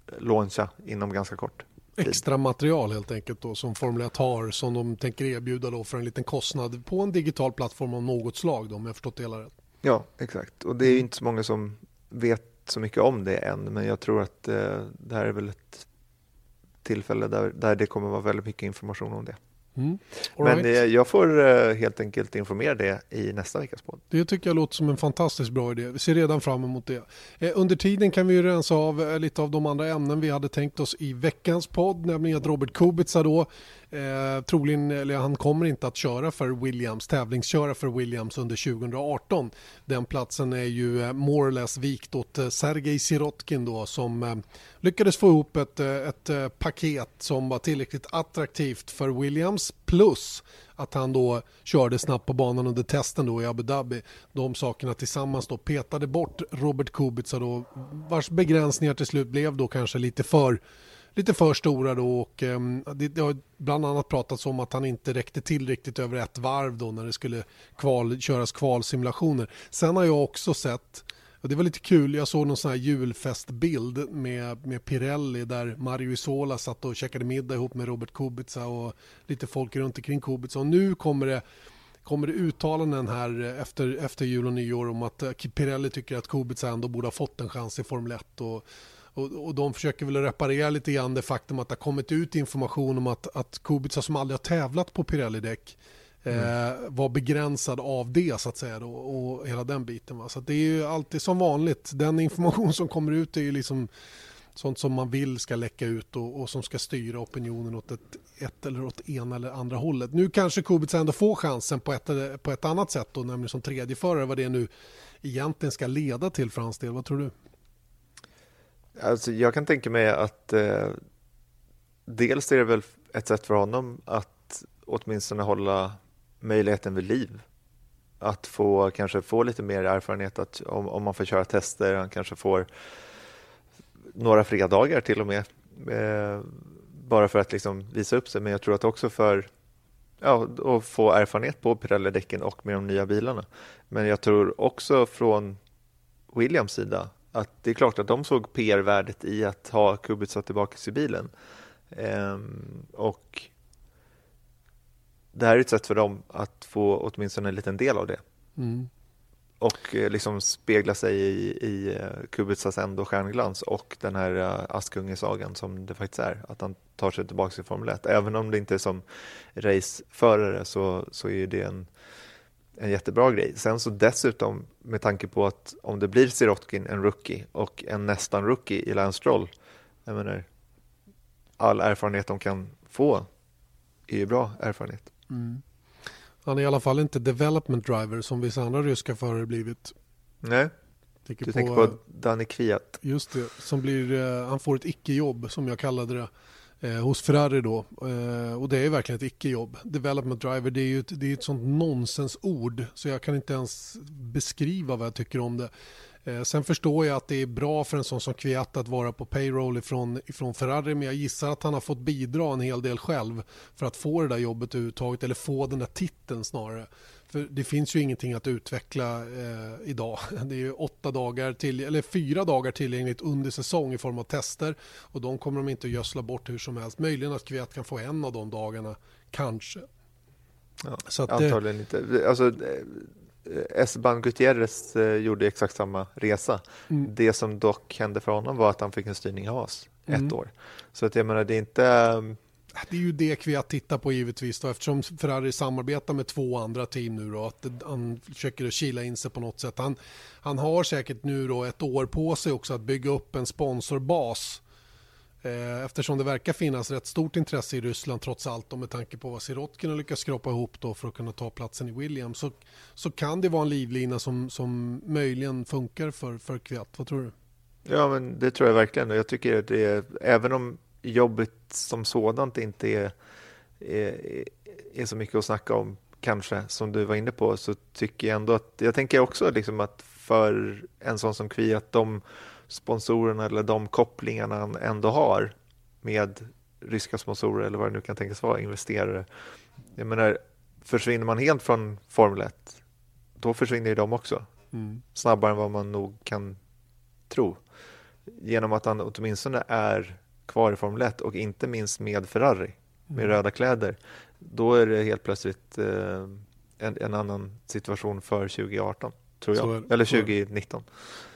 Speaker 3: eh, launcha inom ganska kort.
Speaker 1: Extra material helt enkelt då som Formel 1 har som de tänker erbjuda då för en liten kostnad på en digital plattform av något slag då, om jag förstått det hela rätt.
Speaker 3: Ja, exakt. Och det är inte så många som vet så mycket om det än, men jag tror att eh, det här är väl ett tillfälle där, där det kommer vara väldigt mycket information om det. Mm. Men right. Eh, jag får eh, helt enkelt informera det i nästa veckas podd.
Speaker 1: Det tycker jag låter som en fantastiskt bra idé. Vi ser redan fram emot det. Eh, under tiden kan vi rensa av lite av de andra ämnen vi hade tänkt oss i veckans podd, nämligen att Robert Kubica då Eh, troligen, eller han kommer inte att köra för Williams, tävlingsköra för Williams under 2018. Den platsen är ju eh, more or less vikt åt eh, Sergej Sirotkin då som eh, lyckades få ihop ett, eh, ett paket som var tillräckligt attraktivt för Williams plus att han då körde snabbt på banan under testen då i Abu Dhabi. De sakerna tillsammans då petade bort Robert Kubica då vars begränsningar till slut blev då kanske lite för lite för stora då och ehm, det, det, har bland annat pratats om att han inte räckte till riktigt över ett varv då när det skulle kval, köras kvalsimulationer. Sen har jag också sett och det var lite kul, jag såg någon sån här julfestbild med, med Pirelli där Mario Isola satt och käkade middag ihop med Robert Kubica och lite folk runt omkring Kubica. Och nu kommer det, kommer det uttalanden här efter, efter jul och nyår om att eh, Pirelli tycker att Kubica ändå borde ha fått en chans i Formel 1. Och och, och de försöker väl reparera lite grann det faktum att det har kommit ut information om att, att Kubica som aldrig har tävlat på Pirelli-däck eh, mm. var begränsad av det så att säga då, och hela den biten. Va? Så det är ju alltid som vanligt, den information som kommer ut är ju liksom sånt som man vill ska läcka ut och, och som ska styra opinionen åt ett, ett, eller åt ena eller andra hållet. Nu kanske Kubica ändå får chansen på ett, på ett annat sätt då, nämligen som tredje förare vad det nu egentligen ska leda till för hans del. Vad tror du?
Speaker 3: Alltså, jag kan tänka mig att eh, dels är det väl ett sätt för honom att åtminstone hålla möjligheten vid liv. Att få kanske få lite mer erfarenhet att om, om man får köra tester, han kanske får några fredagar till och med. Eh, bara för att liksom visa upp sig, men jag tror att också för ja, att få erfarenhet på Pirelli-däcken och med de nya bilarna. Men jag tror också från Williams sida att det är klart att de såg PR-värdet i att ha Kubica tillbaka i bilen. Ehm, och det här är ett sätt för dem att få åtminstone en liten del av det. Mm. Och eh, liksom spegla sig i, i eh, Kubicas ändå stjärnglans och den här uh, Askungesagan som det faktiskt är. Att han tar sig tillbaka i Formel 1. Även om det inte är som raceförare så, så är det en en jättebra grej. Sen så dessutom med tanke på att om det blir Sirotkin, en rookie och en nästan rookie i Lance Stroll, jag menar, all erfarenhet de kan få är ju bra erfarenhet. Mm.
Speaker 1: Han är i alla fall inte development driver som vissa andra ryska förare blivit.
Speaker 3: Nej, tänker du på, tänker på Danny Kviat.
Speaker 1: Just det, som blir, eh, han får ett icke-jobb som jag kallade det eh, hos Ferrari då. Eh, och det är verkligen ett icke-jobb. Development driver, det är ju ett, det är ett sånt nonsensord så jag kan inte ens beskriva vad jag tycker om det. Eh, sen förstår jag att det är bra för en sån som Kviat att vara på payroll ifrån, ifrån Ferrari men jag gissar att han har fått bidra en hel del själv för att få det där jobbet överhuvudtaget eller få den där titeln snarare. För det finns ju ingenting att utveckla eh, idag. Det är ju åtta dagar till, eller fyra dagar tillgängligt under säsong i form av tester och de kommer de inte att gödsla bort hur som helst. Möjligen att Kviat kan få en av de dagarna, kanske.
Speaker 3: Ja, Så att, antagligen inte. Alltså, eh, Esteban Gutierrez eh, gjorde exakt samma resa. Mm. Det som dock hände för honom var att han fick en styrning i Haas ett mm. år. Så att jag menar, det är inte
Speaker 1: det är ju det Kviat tittar på givetvis då, eftersom Ferrari samarbetar med två andra team nu då, att han försöker kila in sig på något sätt. Han, han har säkert nu då ett år på sig också att bygga upp en sponsorbas eh, eftersom det verkar finnas rätt stort intresse i Ryssland trots allt och med tanke på vad Sirotkin har lyckats skrapa ihop då för att kunna ta platsen i Williams så, så kan det vara en livlina som, som möjligen funkar för, för Kviat. Vad tror du?
Speaker 3: Ja, men det tror jag verkligen. Jag tycker det är, även om jobbet som sådant inte är, är, är, så mycket att snacka om kanske som du var inne på så tycker jag ändå att jag tänker också liksom att för en sån som Kviat, de sponsorerna eller de kopplingarna han ändå har med ryska sponsorer eller vad det nu kan tänkas vara, investerare. Jag menar, försvinner man helt från Formel 1, då försvinner ju de också. Mm. Snabbare än vad man nog kan tro. Genom att han åtminstone är kvar i Formel 1 och inte minst med Ferrari, med mm. röda kläder. Då är det helt plötsligt eh, en, en, annan situation för 2018 tror jag. Så, Eller 2019.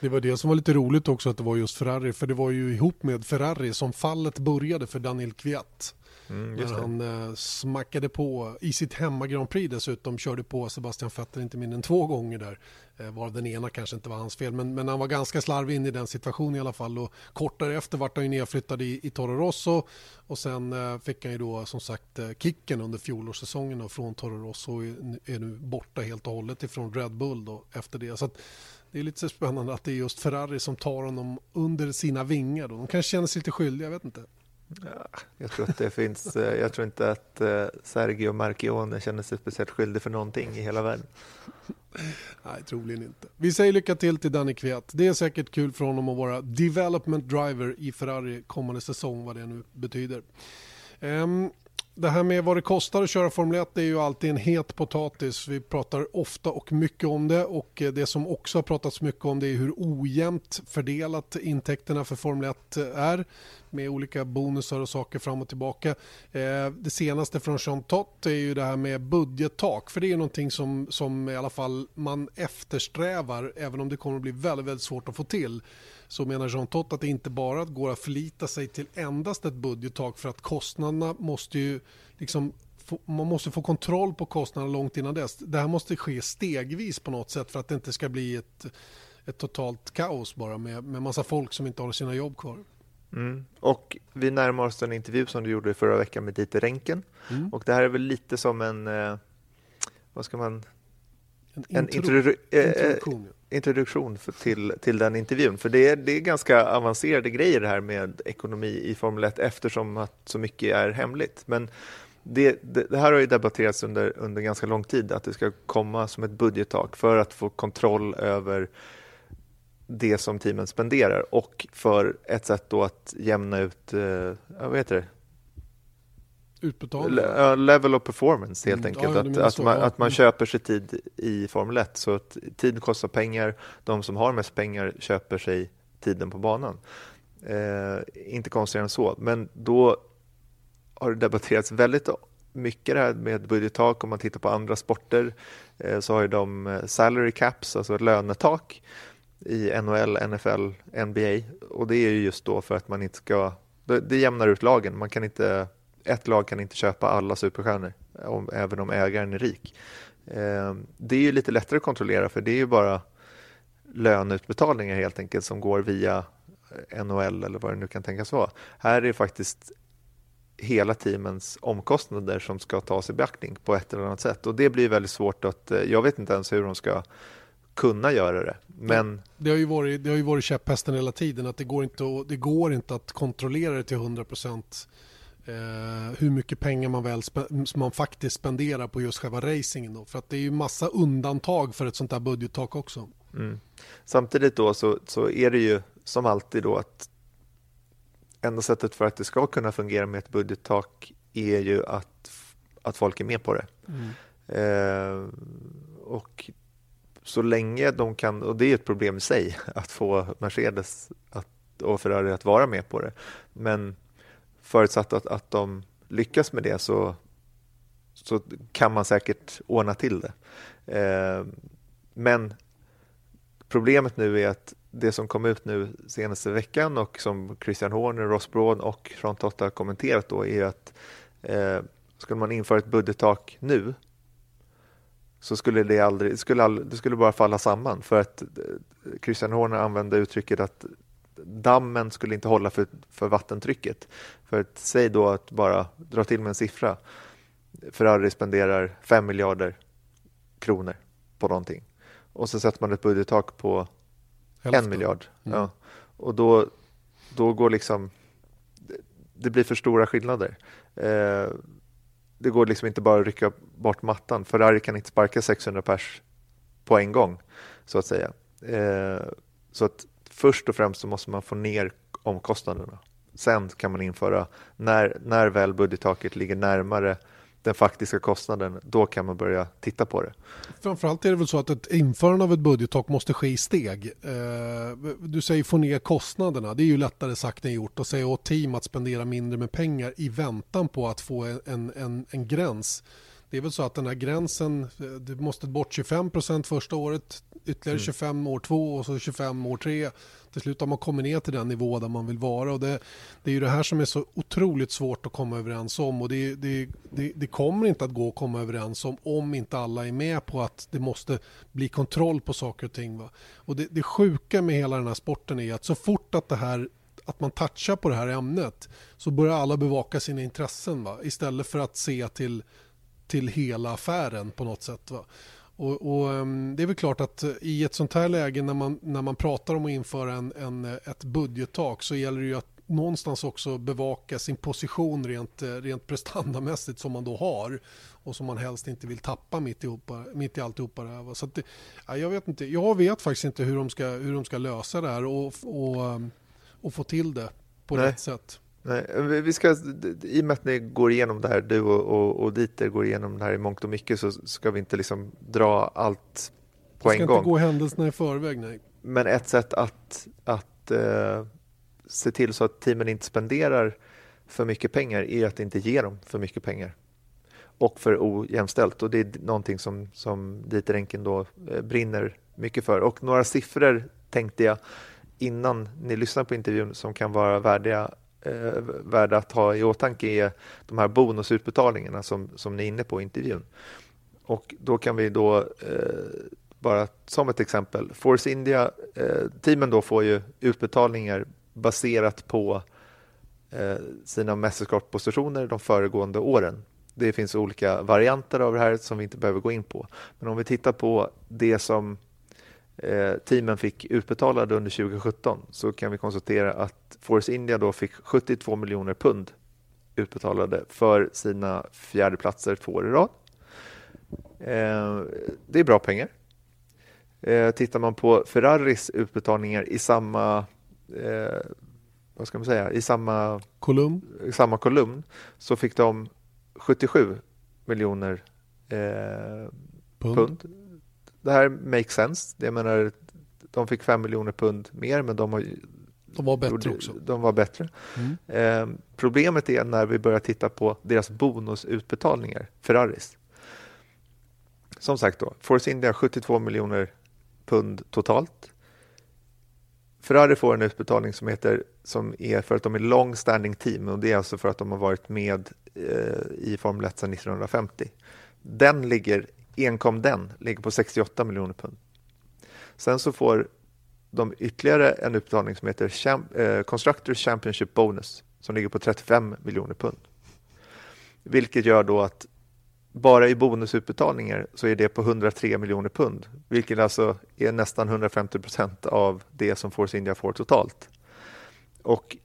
Speaker 1: Det var det som var lite roligt också att det var just Ferrari. För det var ju ihop med Ferrari som fallet började för Daniel Kviat. Mm, när han eh, smackade på i sitt hemma Grand Prix dessutom körde på Sebastian Vettel inte mindre än två gånger där. Eh, varav den ena kanske inte var hans fel men, men han var ganska slarvig in i den situationen i alla fall och kort därefter vart han ju nedflyttad i, i Toro Rosso och sen eh, fick han ju då som sagt eh, kicken under fjolårssäsongen från Toro Rosso och är, är nu borta helt och hållet ifrån Red Bull då efter det. Så att, det är lite så spännande att det är just Ferrari som tar honom under sina vingar. Då. De kanske känner sig lite skyldiga, jag vet inte.
Speaker 3: Ja, jag tror att det finns, eh, jag tror inte att eh, Sergio Marchione känner sig speciellt skyldig för någonting i hela världen.
Speaker 1: Nej, troligen inte. Vi säger lycka till till Danny Kviat. Det är säkert kul för honom att vara development driver i Ferrari kommande säsong, vad det nu betyder. Um, det här med vad det kostar att köra Formel 1 är ju alltid en het potatis. Vi pratar ofta och mycket om det och eh, det som också har pratats mycket om det är hur ojämnt fördelat intäkterna för Formel 1 är med olika bonusar och saker fram och tillbaka. Eh, det senaste från Jean Tott är ju det här med budgettak för det är någonting som, som i alla fall man eftersträvar även om det kommer att bli väldigt, väldigt svårt att få till så menar Jean Tott att det inte bara går att förlita sig till endast ett budgettak för att kostnaderna måste ju liksom man måste få kontroll på kostnaderna långt innan dess. Det här måste ske stegvis på något sätt för att det inte ska bli ett, ett totalt kaos bara med, med massa folk som inte har sina jobb kvar.
Speaker 3: Mm. Och vi närmar oss en intervju som du gjorde förra veckan med Dieter Renken. Mm. Och det här är väl lite som en, eh, vad ska man...
Speaker 1: En, en introdu eh, introduktion
Speaker 3: introduktion för, till, till den intervjun. För det är, det är ganska avancerade grejer det här med ekonomi i Formel 1 eftersom att så mycket är hemligt. Men det, det, det, här har ju debatterats under, under ganska lång tid, att det ska komma som ett budgettak för att få kontroll över det som teamen spenderar och för ett sätt då att jämna ut, eh, vad heter det,
Speaker 1: utbetalningar?
Speaker 3: Level of performance helt mm, enkelt. Ja, att, att, man, att man köper sig tid i Formel 1. Så att tid kostar pengar. De som har mest pengar köper sig tiden på banan. Eh, inte konstigare än så. Men då har det debatterats väldigt mycket det här med budgettak. Om man tittar på andra sporter eh, så har de eh, salary caps, alltså lönetak i NHL, NFL, NBA. Och det är ju just då för att man inte ska... Det, det jämnar ut lagen. Man kan inte ett lag kan inte köpa alla superstjärnor, om, även om ägaren är rik. Eh, det är ju lite lättare att kontrollera för det är ju bara löneutbetalningar helt enkelt som går via NHL eller vad det nu kan tänkas vara. Här är det faktiskt hela teamens omkostnader som ska tas i beaktning på ett eller annat sätt och det blir väldigt svårt att, eh, jag vet inte ens hur de ska kunna göra det. Men...
Speaker 1: Det, har ju varit, det har ju varit käpphästen hela tiden att det går inte att, det går inte att kontrollera det till 100 procent eh, hur mycket pengar man, väl man faktiskt spenderar på just själva racingen. Då. För att det är ju massa undantag för ett sånt här budgettak också.
Speaker 3: Mm. Samtidigt då så, så är det ju som alltid då att enda sättet för att det ska kunna fungera med ett budgettak är ju att, att folk är med på det. Mm. Eh, och så länge de kan, och det är ett problem i sig, att få Mercedes att, och Ferrari att vara med på det. Men förutsatt att, att de lyckas med det så, så kan man säkert ordna till det. Eh, men problemet nu är att det som kom ut nu senaste veckan och som Christian Horner, Ross Broad och Sean har kommenterat då är att eh, skulle man införa ett budgettak nu så skulle det aldrig, skulle aldrig, det skulle bara falla samman för att eh, Christian Horner använde uttrycket att dammen skulle inte hålla för, för vattentrycket. För att, säg då att bara dra till med en siffra. Ferrari spenderar 5 miljarder kronor på någonting. Och så sätter man ett budgettak på Hälften. en miljard. Mm. Ja. Och då, då går liksom, det blir för stora skillnader. Eh, det går liksom inte bara att rycka bort mattan. Ferrari kan inte sparka 600 pers på en gång, så att säga. Eh, så att först och främst så måste man få ner omkostnaderna. Sen kan man införa, när, när väl budgettaket ligger närmare den faktiska kostnaden, då kan man börja titta på det.
Speaker 1: Framförallt är det väl så att ett införande av ett budgettak måste ske i steg. Eh, du säger få ner kostnaderna, det är ju lättare sagt än gjort. Och säga åt team att spendera mindre med pengar i väntan på att få en, en, en gräns. Det är väl så att den här gränsen, eh, du måste bort 25% första året, ytterligare 25 mm. år två och så 25 år tre till slut har man kommit ner till den nivå där man vill vara. Och det, det är ju det här som är så otroligt svårt att komma överens om och det, det, det, det kommer inte att gå att komma överens om om inte alla är med på att det måste bli kontroll på saker och ting. Va? Och det, det sjuka med hela den här sporten är att så fort att det här att man touchar på det här ämnet så börjar alla bevaka sina intressen va? istället för att se till, till hela affären på något sätt. Va? Och, och, ehm, det är väl klart att i ett sånt här läge när man, när man pratar om att införa en, en, ett budgettak så gäller det ju att någonstans också bevaka sin position rent, rent prestandamässigt som man då har och som man helst inte vill tappa mitt i, mitt i alltihopa det här. Så ja, jag vet inte, jag vet faktiskt inte hur de ska, hur de ska lösa det här och, och, ehm, och få till det på Nej. rätt sätt.
Speaker 3: Nej, vi ska, I och med att ni går igenom det här, du och, och, och Dieter går igenom det här i mångt och mycket så ska vi inte liksom dra allt på en gång. Vi
Speaker 1: ska inte gå händelserna i förväg, nej.
Speaker 3: Men ett sätt att, att uh, se till så att teamen inte spenderar för mycket pengar är att inte ge dem för mycket pengar och för ojämställt. Och det är någonting som, som Dieter Enken då uh, brinner mycket för. Och några siffror tänkte jag innan ni lyssnar på intervjun som kan vara värdiga eh, värda att ha i åtanke är de här bonusutbetalningarna som, som ni är inne på i intervjun. Och då kan vi då eh, bara som ett exempel, Force India, eh, teamen då får ju utbetalningar baserat på eh, sina mästerskapspositioner de föregående åren. Det finns olika varianter av det här som vi inte behöver gå in på. Men om vi tittar på det som Eh, teamen fick utbetalade under 2017 så kan vi konstatera att Force India då fick 72 miljoner pund utbetalade för sina fjärdeplatser två år i rad. Eh, det är bra pengar. Eh, tittar man på Ferraris utbetalningar i samma vad ska man säga, i samma
Speaker 1: kolumn,
Speaker 3: samma kolumn så fick de 77 miljoner eh, pund. pund det här makes sense. Jag menar, de fick 5 miljoner pund mer, men de, har,
Speaker 1: de var bättre också.
Speaker 3: De var bättre. Mm. Eh, problemet är när vi börjar titta på deras bonusutbetalningar, Ferraris. Som sagt då, Force India 72 miljoner pund totalt. Ferrari får en utbetalning som heter som är för att de är long standing team och det är alltså för att de har varit med eh, i Formel 1 sedan 1950. Den ligger enkom den ligger på 68 miljoner pund. Sen så får de ytterligare en utbetalning som heter Champ eh, Constructors Championship Bonus som ligger på 35 miljoner pund. Vilket gör då att bara i bonusutbetalningar så är det på 103 miljoner pund, vilket alltså är nästan 150 procent av det som Force India får totalt. Och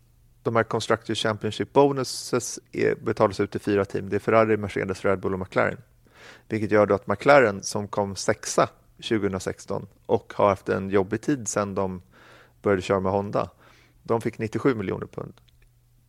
Speaker 3: de här Constructors Championship Bonuses är, betalas ut till fyra team. Det är Ferrari, Mercedes, Red Bull och McLaren. Vilket gör då att McLaren som kom sexa 2016 och har haft en jobbig tid sedan de började köra med Honda. De fick 97 miljoner pund.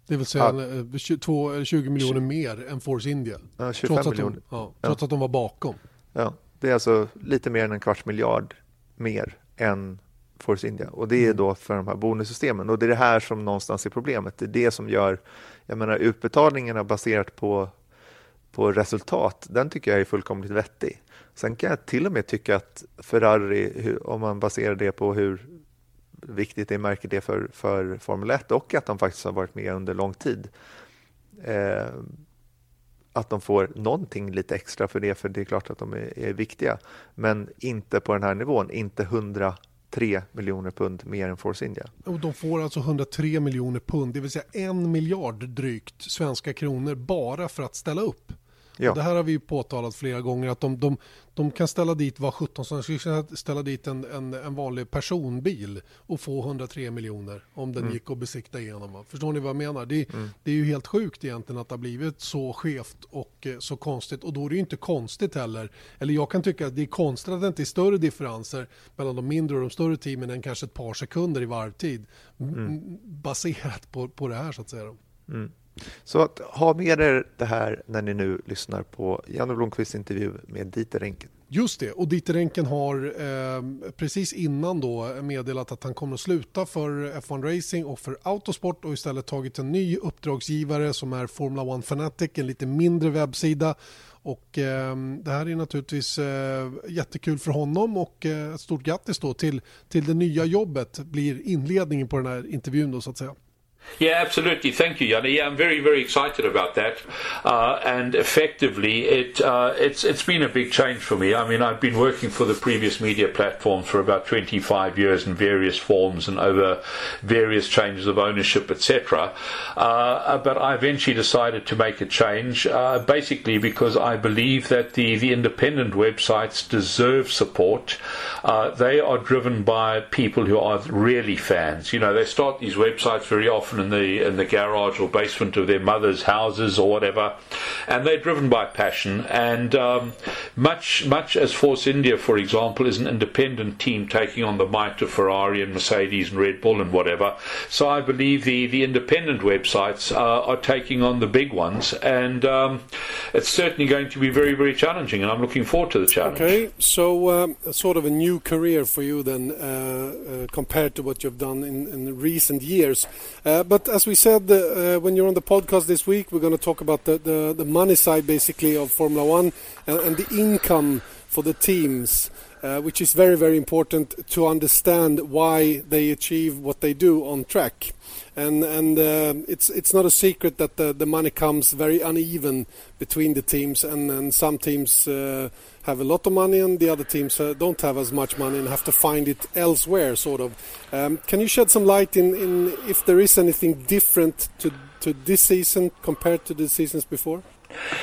Speaker 1: Det vill säga ja. 20, 20 miljoner mer än Force India.
Speaker 3: Ja, 25 trots, att
Speaker 1: de, ja, trots ja. att de var bakom.
Speaker 3: Ja, det är alltså lite mer än en kvarts miljard mer än Force India. Och det är mm. då för de här bonussystemen. Och det är det här som någonstans är problemet. Det är det som gör, jag menar utbetalningarna baserat på på resultat, den tycker jag är fullkomligt vettig. Sen kan jag till och med tycka att Ferrari, om man baserar det på hur viktigt det märket är för, för Formel 1 och att de faktiskt har varit med under lång tid, eh, att de får någonting lite extra för det, för det är klart att de är, är viktiga, men inte på den här nivån, inte 100 3 miljoner pund mer än Force India.
Speaker 1: Och de får alltså 103 miljoner pund, det vill säga en miljard drygt svenska kronor bara för att ställa upp. Ja. det här har vi påtalat flera gånger att de, de, de kan ställa dit vad 17 som skulle ställa dit en, en, en, vanlig personbil och få 103 miljoner om den mm. gick att besikta igenom. Förstår ni vad jag menar? Det, mm. det, är ju helt sjukt egentligen att det har blivit så skevt och eh, så konstigt och då är det ju inte konstigt heller. Eller jag kan tycka att det är konstigt att det inte är större differenser mellan de mindre och de större teamen än kanske ett par sekunder i varvtid mm. baserat på, på det här så att säga.
Speaker 3: Mm. Så att ha med er det här när ni nu lyssnar på Janne Blomqvists intervju med Dieter Renken.
Speaker 1: Just det, och Dieter Renken har eh, precis innan då meddelat att han kommer att sluta för F1 Racing och för Autosport och istället tagit en ny uppdragsgivare som är Formula 1 Fanatic, en lite mindre webbsida. Och eh, det här är naturligtvis eh, jättekul för honom och eh, ett stort grattis då till, till det nya jobbet blir inledningen på den här intervjun då så att säga.
Speaker 4: Yeah, absolutely. Thank you, Yanni. Yeah, I'm very, very excited about that. Uh, and effectively, it uh, it's it's been a big change for me. I mean, I've been working for the previous media platform for about 25 years in various forms and over various changes of ownership, etc. Uh, but I eventually decided to make a change, uh, basically because I believe that the the independent websites deserve support. Uh, they are driven by people who are really fans. You know, they start these websites very often often in the in the garage or basement of their mother's houses or whatever, and they're driven by passion. And um, much much as Force India, for example, is an independent team taking on the might of Ferrari and Mercedes and Red Bull and whatever. So I believe the the independent websites uh, are taking on the big ones, and um, it's certainly going to be very very challenging. And I'm looking forward to the challenge.
Speaker 1: Okay, so um, sort of a new career for you then, uh, uh, compared to what you've done in, in recent years. Uh, but as we said, uh, when you're on the podcast this week, we're going to talk about the, the, the money side basically of Formula One and, and the income for the teams. Uh, which is very, very important to understand why they achieve what they do on track. And and uh, it's it's not a secret that the, the money comes very uneven between the teams, and, and some teams uh, have a lot of money, and the other teams uh, don't have as much money and have to find it elsewhere. Sort of. Um, can you shed some light in, in if there is anything different to to this season compared to the seasons before?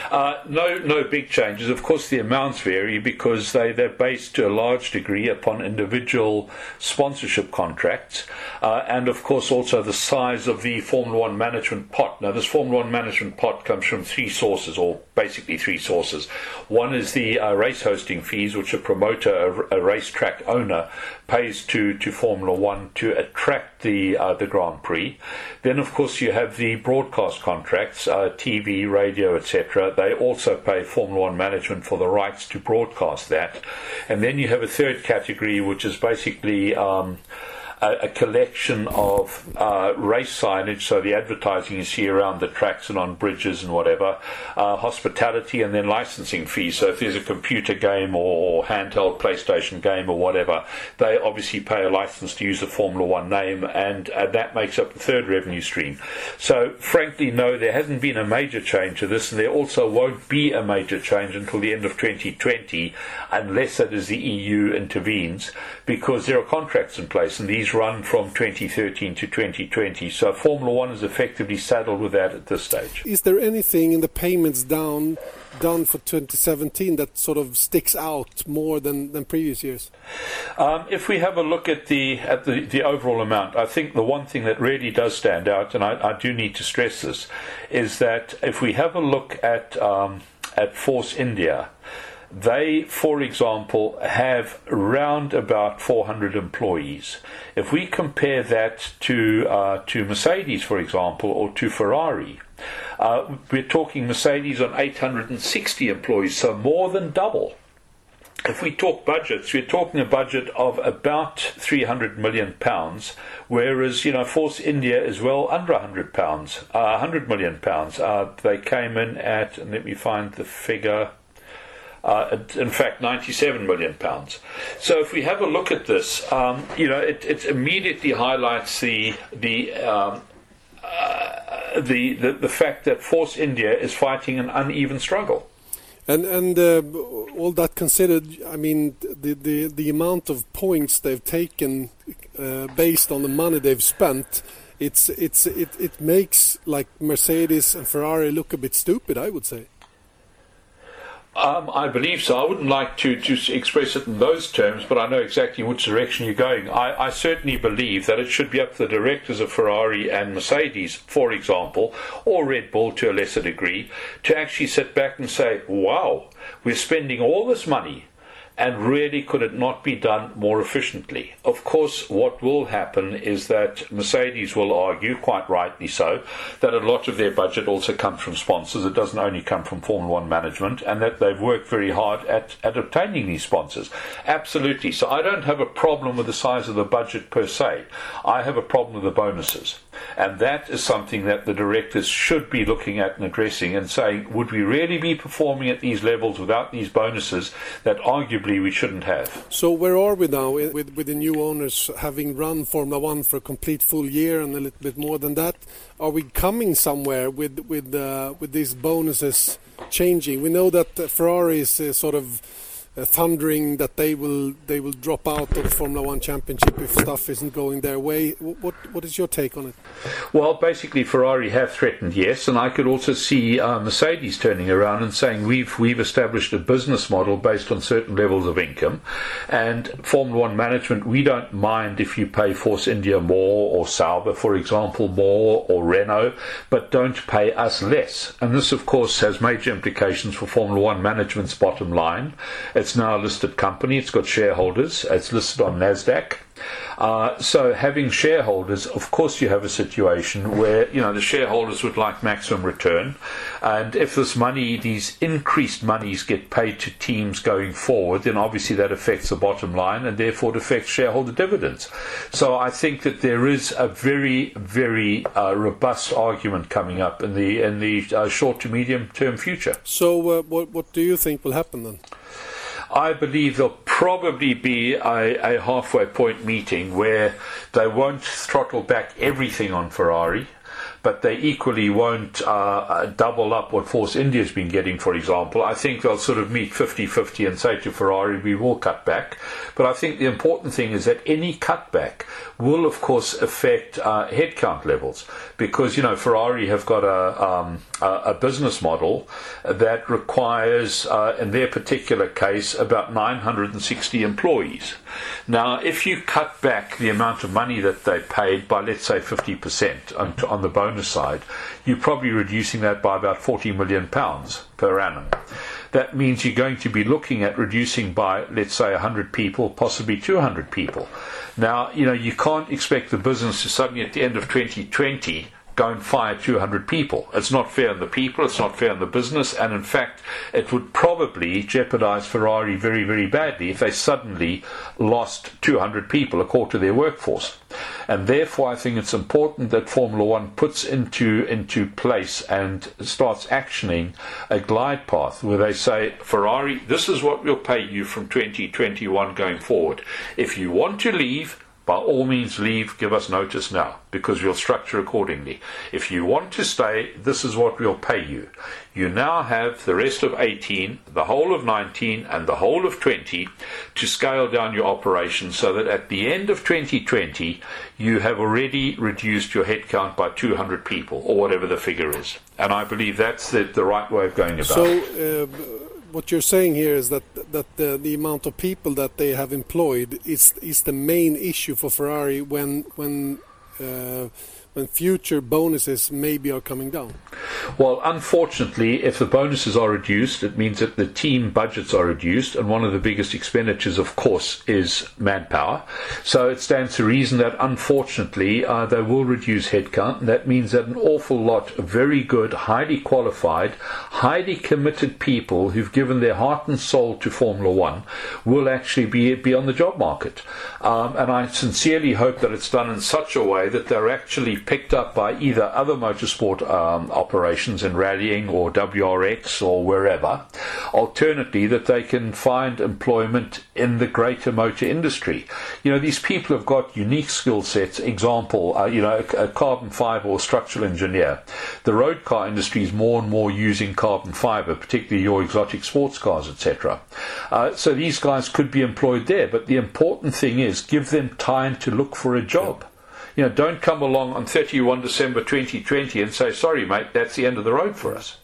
Speaker 4: Uh, no, no big changes. Of course, the amounts vary because they, they're based to a large degree upon individual sponsorship contracts, uh, and of course also the size of the Formula One management pot. Now, this Formula One management pot comes from three sources, or basically three sources. One is the uh, race hosting fees, which a promoter, a, a racetrack owner, pays to, to Formula One to attract the uh, the Grand Prix. Then, of course, you have the broadcast contracts, uh, TV, radio, etc. They also pay Formula One management for the rights to broadcast that. And then you have a third category, which is basically um, a, a collection of uh, race signage, so the advertising you see around the tracks and on bridges and whatever, uh, hospitality, and then licensing fees. So if there's a computer game or, handheld PlayStation game or whatever, they obviously pay a license to use the Formula One name, and uh, that makes up the third revenue stream. So frankly, no, there hasn't been a major change to this, and there also won't be a major change until the end of 2020, unless it is the EU intervenes, because there are contracts in place, and these run from 2013 to 2020. So Formula One is effectively saddled with that at this stage.
Speaker 1: Is there anything in the payments down done for 2017 that sort of sticks out more than, than previous years?
Speaker 4: Um, if we have a look at the at the, the overall amount, I think the one thing that really does stand out, and I, I do need to stress this, is that if we have a look at um, at Force India. They, for example, have round about 400 employees. If we compare that to uh, to Mercedes, for example, or to Ferrari, uh, we're talking Mercedes on 860 employees, so more than double. If we talk budgets, we're talking a budget of about 300 million pounds, whereas you know Force India is well under 100 pounds, uh, 100 million pounds. Uh, they came in at, and let me find the figure uh, in fact, 97 million pounds. So if we have a look at this, um, you know, it, it, immediately highlights the the, um, uh, the the the fact that Force India is fighting an uneven struggle.
Speaker 1: And and uh, all that considered, I mean, the, the the amount of points they've taken uh, based on the money they've spent, it's it's it, it makes like Mercedes and Ferrari look a bit stupid, I would say.
Speaker 4: Um, I believe so. I wouldn't like to, to express it in those terms, but I know exactly which direction you're going. I, I, certainly believe that it should be up to the directors of Ferrari and Mercedes, for example, or Red Bull to a lesser degree, to actually sit back and say, wow, we're spending all this money and really could it not be done more efficiently? Of course, what will happen is that Mercedes will argue, quite rightly so, that a lot of their budget also comes from sponsors. It doesn't only come from Formula One management, and that they've worked very hard at, at obtaining these sponsors. Absolutely. So I don't have a problem with the size of the budget per se. I have a problem with the bonuses. And that is something that the directors should be looking at and addressing and saying, would we really be performing at these levels without these bonuses that arguably we shouldn't have?
Speaker 1: So where are we now with, with the new owners having run Formula One for a complete full year and a little bit more than that? Are we coming somewhere with with uh, with these bonuses changing? We know that Ferrari is uh, sort of thundering that they will they will drop out of the Formula One Championship if stuff isn't going their way. What what is your take on it?
Speaker 4: Well, basically, Ferrari have threatened, yes, and I could also see uh, Mercedes turning around and saying we've we've established a business model based on certain levels of income, and Formula One management we don't mind if you pay Force India more or Sauber, for example, more or Renault, but don't pay us less. And this, of course, has major implications for Formula One management's bottom line. It's now a listed company. It's got shareholders. It's listed on Nasdaq. Uh, so having shareholders, of course, you have a situation where you know the shareholders would like maximum return, and if this money, these increased monies, get paid to teams going forward, then obviously that affects the bottom line, and therefore it affects shareholder dividends. So I think that there is a very, very uh, robust argument coming up in the in the uh, short to medium term future.
Speaker 1: So, uh, what what do you think will happen then?
Speaker 4: I believe there'll probably be a, a halfway point meeting where they won't throttle back everything on Ferrari but they equally won't uh, uh, double up what Force India's been getting, for example. I think they'll sort of meet 50 50 and say to Ferrari, we will cut back. But I think the important thing is that any cutback will, of course, affect uh, headcount levels because, you know, Ferrari have got a, um, a business model that requires, uh, in their particular case, about 960 employees. Now, if you cut back the amount of money that they paid by, let's say, 50% on, on the bonus side, you're probably reducing that by about 40 million pounds per annum. That means you're going to be looking at reducing by, let's say, 100 people, possibly 200 people. Now, you know, you can't expect the business to suddenly at the end of 2020 go and fire 200 people. It's not fair on the people, it's not fair on the business, and in fact, it would probably jeopardize Ferrari very, very badly if they suddenly lost 200 people a quarter of their workforce. And therefore, I think it's important that Formula One puts into, into place and starts actioning a glide path where they say, Ferrari, this is what we'll pay you from 2021 going forward. If you want to leave, by all means leave, give us notice now, because we'll structure accordingly. If you want to stay, this is what we'll pay you. You now have the rest of 18, the whole of 19, and the whole of 20 to scale down your operation so that at the end of 2020, you have already reduced your headcount by 200 people, or whatever the figure is. And I believe that's the, the right way of going about
Speaker 1: so, it. Uh, what you're saying here is that that the, the amount of people that they have employed is is the main issue for Ferrari when when uh, when future bonuses maybe are coming down?
Speaker 4: Well, unfortunately, if the bonuses are reduced, it means that the team budgets are reduced, and one of the biggest expenditures, of course, is manpower. So it stands to reason that unfortunately uh, they will reduce headcount, and that means that an awful lot of very good, highly qualified, highly committed people who've given their heart and soul to Formula One will actually be, be on the job market. Um, and I sincerely hope that it's done in such a way that they're actually picked up by either other motorsport um, operations in rallying or WRX or wherever. Alternately, that they can find employment in the greater motor industry. You know, these people have got unique skill sets. Example, uh, you know, a, a carbon fiber or structural engineer. The road car industry is more and more using carbon fiber, particularly your exotic sports cars, etc. Uh, so these guys could be employed there, but the important thing is give them time to look for a job. You know, don't come along on 31 December 2020 and say, sorry, mate, that's the end of the road for us.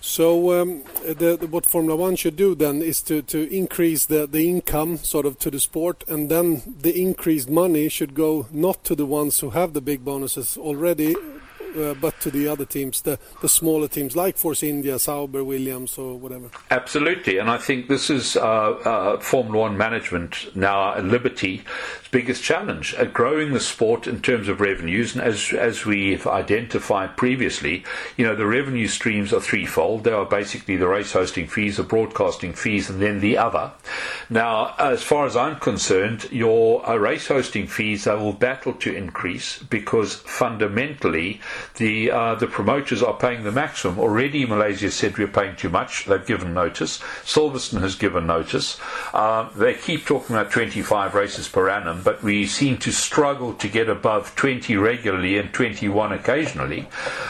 Speaker 1: So um, the, the, what Formula One should do then is to, to increase the, the income sort of to the sport, and then the increased money should go not to the ones who have the big bonuses already, uh, but to the other teams, the, the smaller teams like Force India, Sauber, Williams, or whatever.
Speaker 4: Absolutely, and I think this is uh, uh, Formula One management now at Liberty's biggest challenge growing the sport in terms of revenues. And as as we've identified previously, you know the revenue streams are threefold. They are basically the race hosting fees, the broadcasting fees, and then the other. Now, as far as I'm concerned, your uh, race hosting fees they will battle to increase because fundamentally the uh, the promoters are paying the maximum. Already, Malaysia said we're paying too much. They've given notice. Silverstone has given notice. Um, they keep talking about 25 races per annum, but we seem to struggle to get above 20 regularly and 21 occasionally.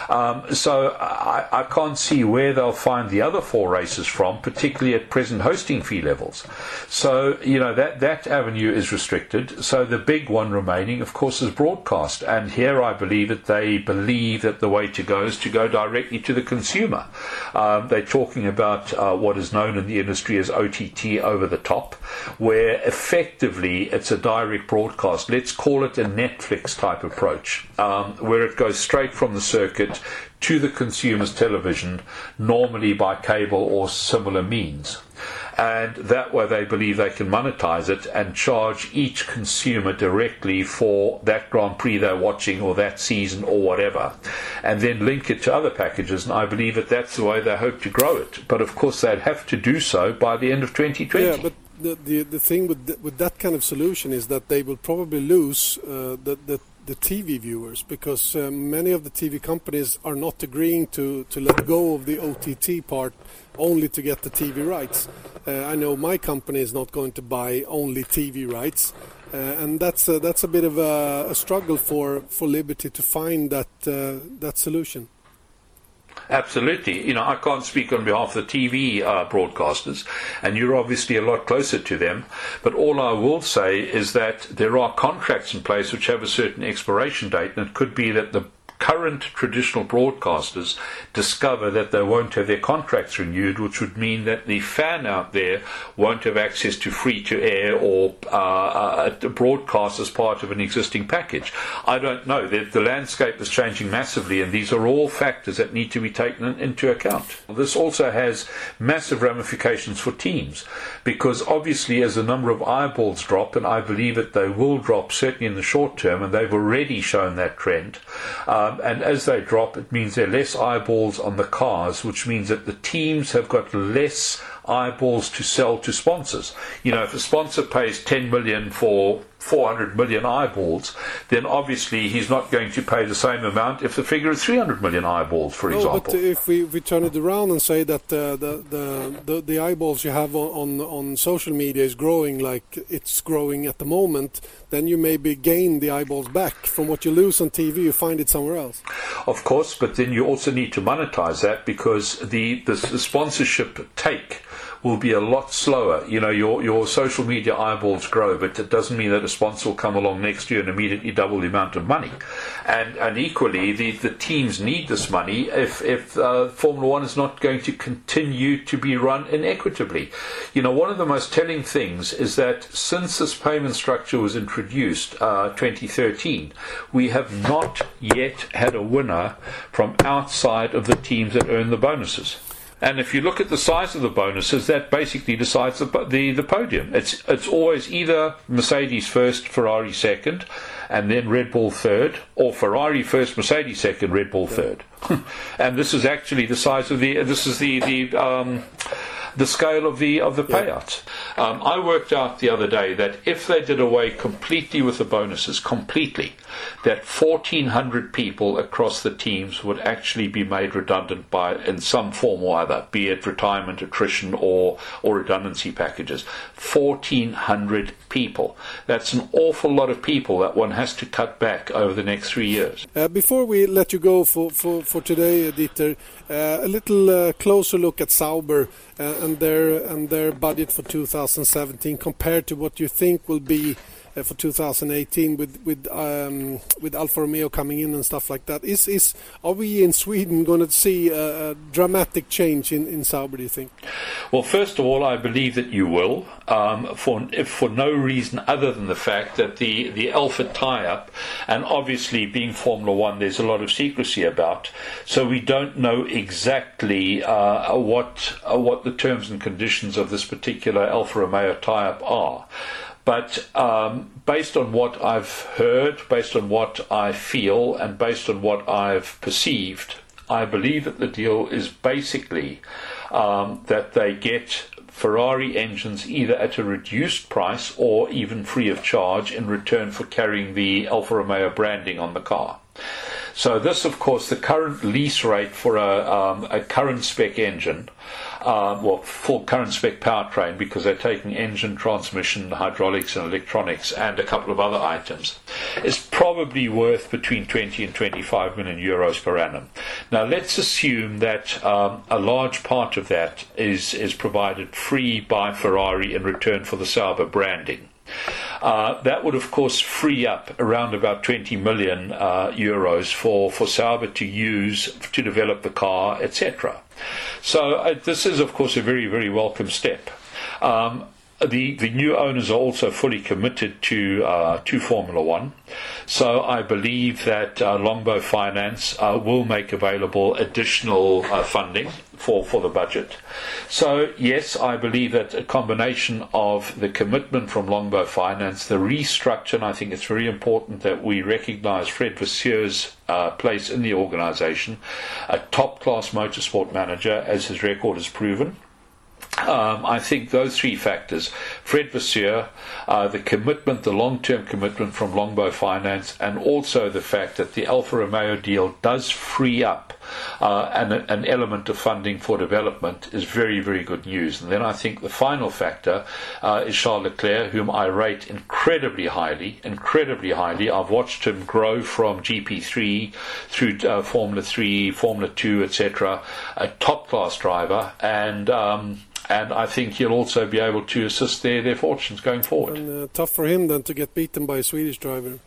Speaker 4: Um, so I, I can't see where they'll find the other four races from, particularly at present hosting fee levels. So you know that that avenue is restricted. So the big one remaining, of course, is broadcast. And here I believe that they believe that the way to go is to go directly to the consumer. Um, they're talking about uh, what is known in the industry as OTT over the top, where effectively it's a direct broadcast. Let's call it a Netflix type approach, um, where it goes straight from the circuit to the consumer's television, normally by cable or similar means and that way they believe they can monetize it and charge each consumer directly for that Grand Prix they're watching or that season or whatever, and then link it to other packages. And I believe that that's the way they hope to grow it. But of course, they'd have to do so by the end of 2020.
Speaker 1: Yeah, but the the, the thing with with that kind of solution is that they will probably lose uh, the the the TV viewers because uh, many of the TV companies are not agreeing to, to let go of the OTT part only to get the TV rights. Uh, I know my company is not going to buy only TV rights, uh, and that's a, that's a bit of a, a, struggle for, for Liberty to find that uh, that solution.
Speaker 4: Absolutely. You know, I can't speak on behalf of the TV uh, broadcasters, and you're obviously a lot closer to them. But all I will say is that there are contracts in place which have a certain expiration date, and it could be that the current traditional broadcasters discover that they won't have their contracts renewed, which would mean that the fan out there won't have access to free to air or uh, uh, broadcast as part of an existing package. I don't know. The, the landscape is changing massively, and these are all factors that need to be taken into account. This also has massive ramifications for teams because obviously, as the number of eyeballs drop, and I believe that they will drop certainly in the short term, and they've already shown that trend. Uh, um, and as they drop, it means there are less eyeballs on the cars, which means that the teams have got less eyeballs to sell to sponsors. You know, if a sponsor pays 10 million for 400 million eyeballs, then obviously he's not going to pay the same amount if the figure is 300 million eyeballs, for
Speaker 1: no,
Speaker 4: example.
Speaker 1: But if we, we turn it around and say that uh, the, the, the, the eyeballs you have on, on, on social media is growing like it's growing at the moment, then you maybe gain the eyeballs back. From what you lose on TV, you find it somewhere else.
Speaker 4: Of course, but then you also need to monetize that because the, the, the sponsorship take will be a lot slower. You know, your your social media eyeballs grow, but it doesn't mean that a sponsor will come along next year and immediately double the amount of money. And and equally, the, the teams need this money if if uh, Formula One is not going to continue to be run inequitably. You know, one of the most telling things is that since this payment structure was introduced, uh, 2013, we have not yet had a winner from outside of the teams that earn the bonuses. And if you look at the size of the bonuses, that basically decides the, the, the podium. It's, it's always either Mercedes first, Ferrari second, and then Red Bull third, or Ferrari first, Mercedes second, Red Bull third. and this is actually the size of the, this is the, the, um, the scale of the of the payouts. Um, I worked out the other day that if they did away completely with the bonuses, completely, that 1,400 people across the teams would actually be made redundant by in some form or other, be it retirement, attrition, or or redundancy packages. 1,400 people. That's an awful lot of people that one has to cut back over the next three years.
Speaker 1: Uh, before we let you go for, for, for today, Dieter, uh, a little uh, closer look at Sauber uh, and their and their budget for 2017 compared to what you think will be for 2018 with with um, with Alfa Romeo coming in and stuff like that. Is is are we in Sweden going to see a, a dramatic change in in Sauber? Do you think?
Speaker 4: Well, first of all, I believe that you will, um, for for no reason other than the fact that the the Alfa tie-up, and obviously being Formula One, there's a lot of secrecy about, so we don't know exactly uh, what uh, what the terms and conditions of this particular Alfa Romeo tie-up are. But um, based on what I've heard, based on what I feel, and based on what I've perceived, I believe that the deal is basically um, that they get Ferrari engines either at a reduced price or even free of charge in return for carrying the Alfa Romeo branding on the car. So this, of course, the current lease rate for a, um, a current spec engine uh, well, full current spec powertrain because they're taking engine, transmission, hydraulics, and electronics, and a couple of other items, is probably worth between 20 and 25 million euros per annum. Now, let's assume that um, a large part of that is is provided free by Ferrari in return for the Sauber branding. Uh, that would, of course, free up around about 20 million uh, euros for, for Sauber to use to develop the car, etc. So uh, this is, of course, a very, very welcome step. Um, the the new owners are also fully committed to uh, to Formula One, so I believe that uh, Longbow Finance uh, will make available additional uh, funding for for the budget. So yes, I believe that a combination of the commitment from Longbow Finance, the restructure, and I think it's very important that we recognise Fred Vassier's uh, place in the organisation, a top class motorsport manager, as his record has proven. Um, I think those three factors Fred Vasseur, uh, the commitment, the long term commitment from Longbow Finance, and also the fact that the Alfa Romeo deal does free up uh, an, an, element of funding for development is very, very good news. And then I think the final factor uh, is Charles Leclerc, whom I rate incredibly highly, incredibly highly. I've watched him grow from GP3 through uh, Formula 3, Formula 2, etc. A top class driver, and um, and I think he'll also be able to assist their, their fortunes going forward.
Speaker 1: And, uh, tough for him then to get beaten by a Swedish driver.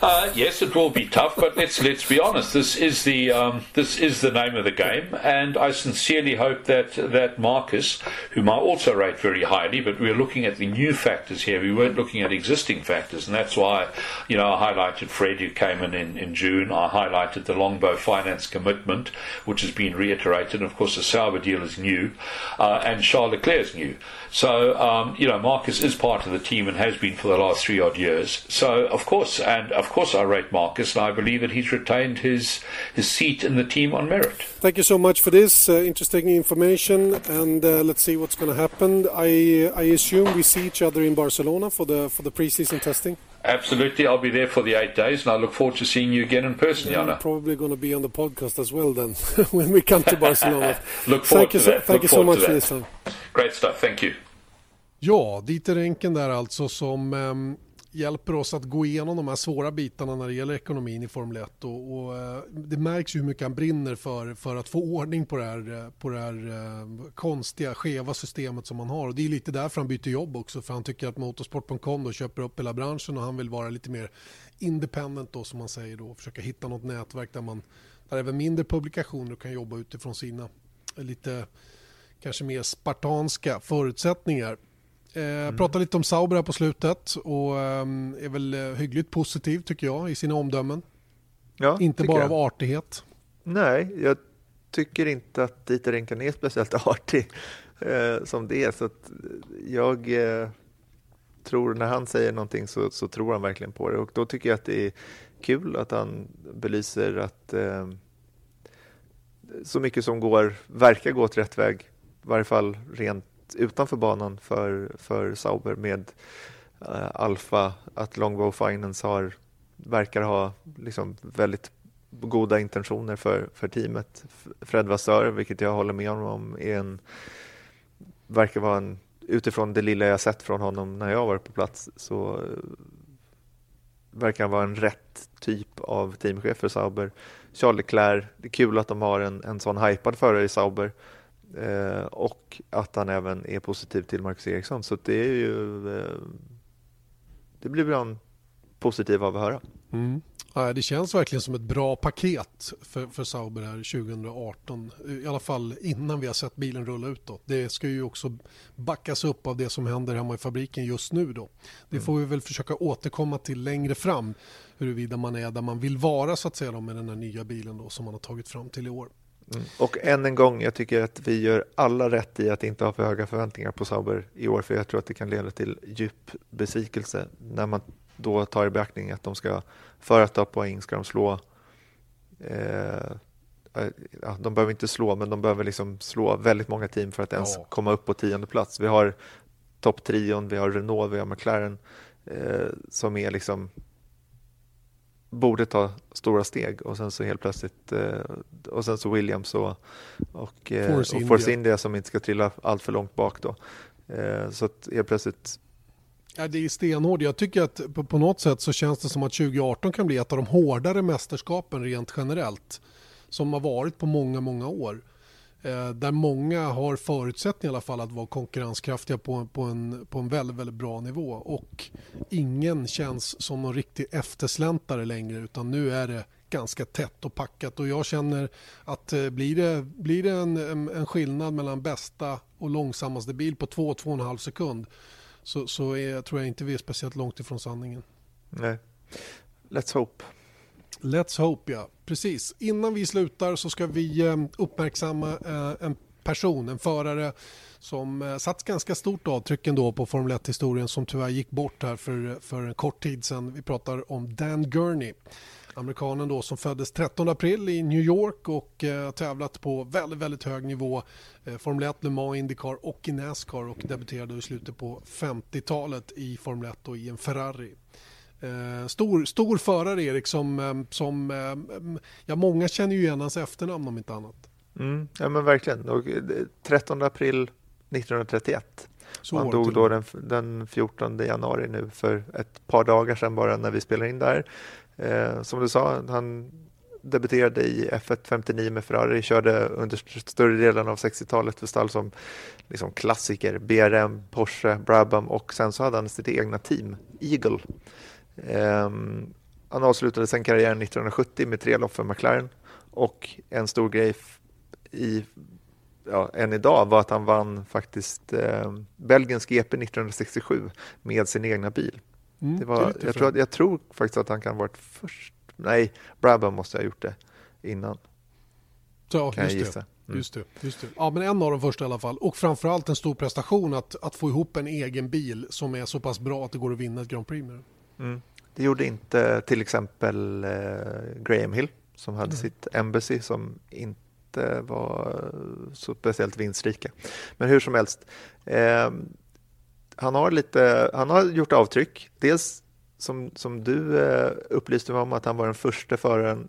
Speaker 4: Uh, yes, it will be tough, but let's let's be honest. This is the um, this is the name of the game, and I sincerely hope that that Marcus, whom I also rate very highly, but we're looking at the new factors here. We weren't looking at existing factors, and that's why you know I highlighted Fred, who came in in, in June. I highlighted the Longbow finance commitment, which has been reiterated. And of course, the Sauber deal is new, uh, and Charles Leclerc is new. So um, you know Marcus is part of the team and has been for the last three odd years. So of course and of course I rate Marcus, and I believe that he's retained his his seat in the team on merit.
Speaker 1: Thank you so much for this uh, interesting information, and uh, let's see what's going to happen. I I assume we see each other in Barcelona for the for the preseason testing.
Speaker 4: Absolutely, I'll be there for the eight days, and I look forward to seeing you again in person,
Speaker 1: yeah,
Speaker 4: Jana.
Speaker 1: I'm probably going to be on the podcast as well then when we come to Barcelona.
Speaker 4: look forward
Speaker 1: thank to
Speaker 4: you
Speaker 1: that.
Speaker 4: So,
Speaker 1: thank
Speaker 4: look
Speaker 1: you so much
Speaker 4: for
Speaker 1: this time.
Speaker 4: Great stuff, thank you.
Speaker 1: Ja, Dieter Enken där alltså som um, hjälper oss att gå igenom de här svåra bitarna när det gäller ekonomin i Formel 1. Och, och eh, det märks ju hur mycket han brinner för, för att få ordning på det här, eh, på det här eh, konstiga, skeva systemet som han har. Och det är lite därför han byter jobb också, för han tycker att Motorsport.com då köper upp hela branschen och han vill vara lite mer independent då som man säger då, och försöka hitta något nätverk där man där även mindre publikationer kan jobba utifrån sina lite kanske mer spartanska förutsättningar. Eh, mm. Pratar lite om Sauber här på slutet och eh, är väl eh, hyggligt positiv tycker jag i sina omdömen.
Speaker 3: Ja,
Speaker 1: inte bara
Speaker 3: jag.
Speaker 1: av artighet.
Speaker 3: Nej, jag tycker inte att Dieter Enkan är speciellt artig eh, som det är. Så jag eh, tror när han säger någonting så, så, tror han verkligen på det och då tycker jag att det är kul att han belyser att eh, så mycket som går verkar gå åt rätt väg, i varje fall rent utanför banan för, för Sauber med uh, Alfa, att Longbow Finance har, verkar ha liksom väldigt goda intentioner för, för teamet. Fred Vassör, vilket jag håller med om, är en, verkar vara en, utifrån det lilla jag sett från honom när jag varit på plats, så uh, verkar han vara en rätt typ av teamchef för Sauber. Charlie Leclerc, det är kul att de har en, en sån hypad förare i Sauber. Eh, och att han även är positiv till Marcus Eriksson. Så det är ju eh, det blir bra positiv av att höra.
Speaker 1: Mm. Ja, det känns verkligen som ett bra paket för, för Sauber här 2018. I alla fall innan vi har sett bilen rulla ut. Då. Det ska ju också backas upp av det som händer hemma i fabriken just nu. Då. Det får vi väl försöka återkomma till längre fram huruvida man är där man vill vara så att säga då, med den här nya bilen då, som man har tagit fram till i år.
Speaker 3: Mm. Och än en gång, jag tycker att vi gör alla rätt i att inte ha för höga förväntningar på Sauber i år, för jag tror att det kan leda till djup besvikelse när man då tar i beaktning att de ska, för att ta poäng ska de slå eh, ja, de behöver inte slå, men de behöver liksom slå väldigt många team för att ens ja. komma upp på tionde plats. Vi har topptrion, vi har Renault, vi har McLaren eh, som är liksom borde ta stora steg och sen så helt plötsligt eh, och sen så Williams och, och, eh, Force, och Force India. India. som inte ska trilla allt för långt bak då. Eh, så att helt plötsligt
Speaker 1: Ja, det är stenhårt. Jag tycker att på, på, något sätt så känns det som att 2018 kan bli ett av de hårdare mästerskapen rent generellt. Som har varit på många, många år. Eh, där många har förutsättningar i alla fall att vara konkurrenskraftiga på, på, en, på en väldigt, väldigt bra nivå. Och ingen känns som någon riktig eftersläntare längre utan nu är det ganska tätt och packat och jag känner att eh, blir det, blir det en, en skillnad mellan bästa och långsammaste bil på 2-2,5 sekund så, så är, tror jag inte vi är speciellt långt ifrån sanningen.
Speaker 3: Nej. Let's hope.
Speaker 1: Let's hope, ja. Precis. Innan vi slutar så ska vi eh, uppmärksamma eh, en person, en förare som eh, satt ganska stort avtryck ändå på Formel 1-historien som tyvärr gick bort här för, för en kort tid sedan. Vi pratar om Dan Gurney. Amerikanen då som föddes 13 april i New York och eh, tävlat på väldigt, väldigt hög nivå. Eh, Formel 1, Le Mans, Indycar och i Nascar och debuterade i slutet på 50-talet i Formel 1 och i en Ferrari. Eh, stor, stor förare Erik som, eh, som eh, ja, många känner ju igen hans efternamn om inte annat.
Speaker 3: Mm, ja men verkligen. Och 13 april 1931. Så han dog då den, den 14 januari nu för ett par dagar sedan bara när vi spelade in där. Eh, som du sa, han debuterade i F1 59 med Ferrari, körde under större delen av 60-talet för stall som liksom klassiker, BRM, Porsche, Brabham och sen så hade han sitt egna team, Eagle. Eh, han avslutade sen karriären 1970 med tre lopp för McLaren och en stor grej i ja, än idag var att han vann faktiskt eh, Belgiens GP 1967 med sin egna bil. Mm, det var, jag, tror, jag tror faktiskt att han kan ha varit först. Nej, Brabham måste ha gjort det innan.
Speaker 1: Så, kan just, jag gissa. Det, mm. just, det, just det. Ja, men en av de första i alla fall. Och framförallt en stor prestation att, att få ihop en egen bil som är så pass bra att det går att vinna ett Grand Prix med.
Speaker 3: Mm. Det gjorde inte till exempel eh, Graham Hill som hade mm. sitt Embassy som inte var så speciellt vinstrika. Men hur som helst. Eh, han har, lite, han har gjort avtryck. Dels som, som du eh, upplyste mig om att han var den första föraren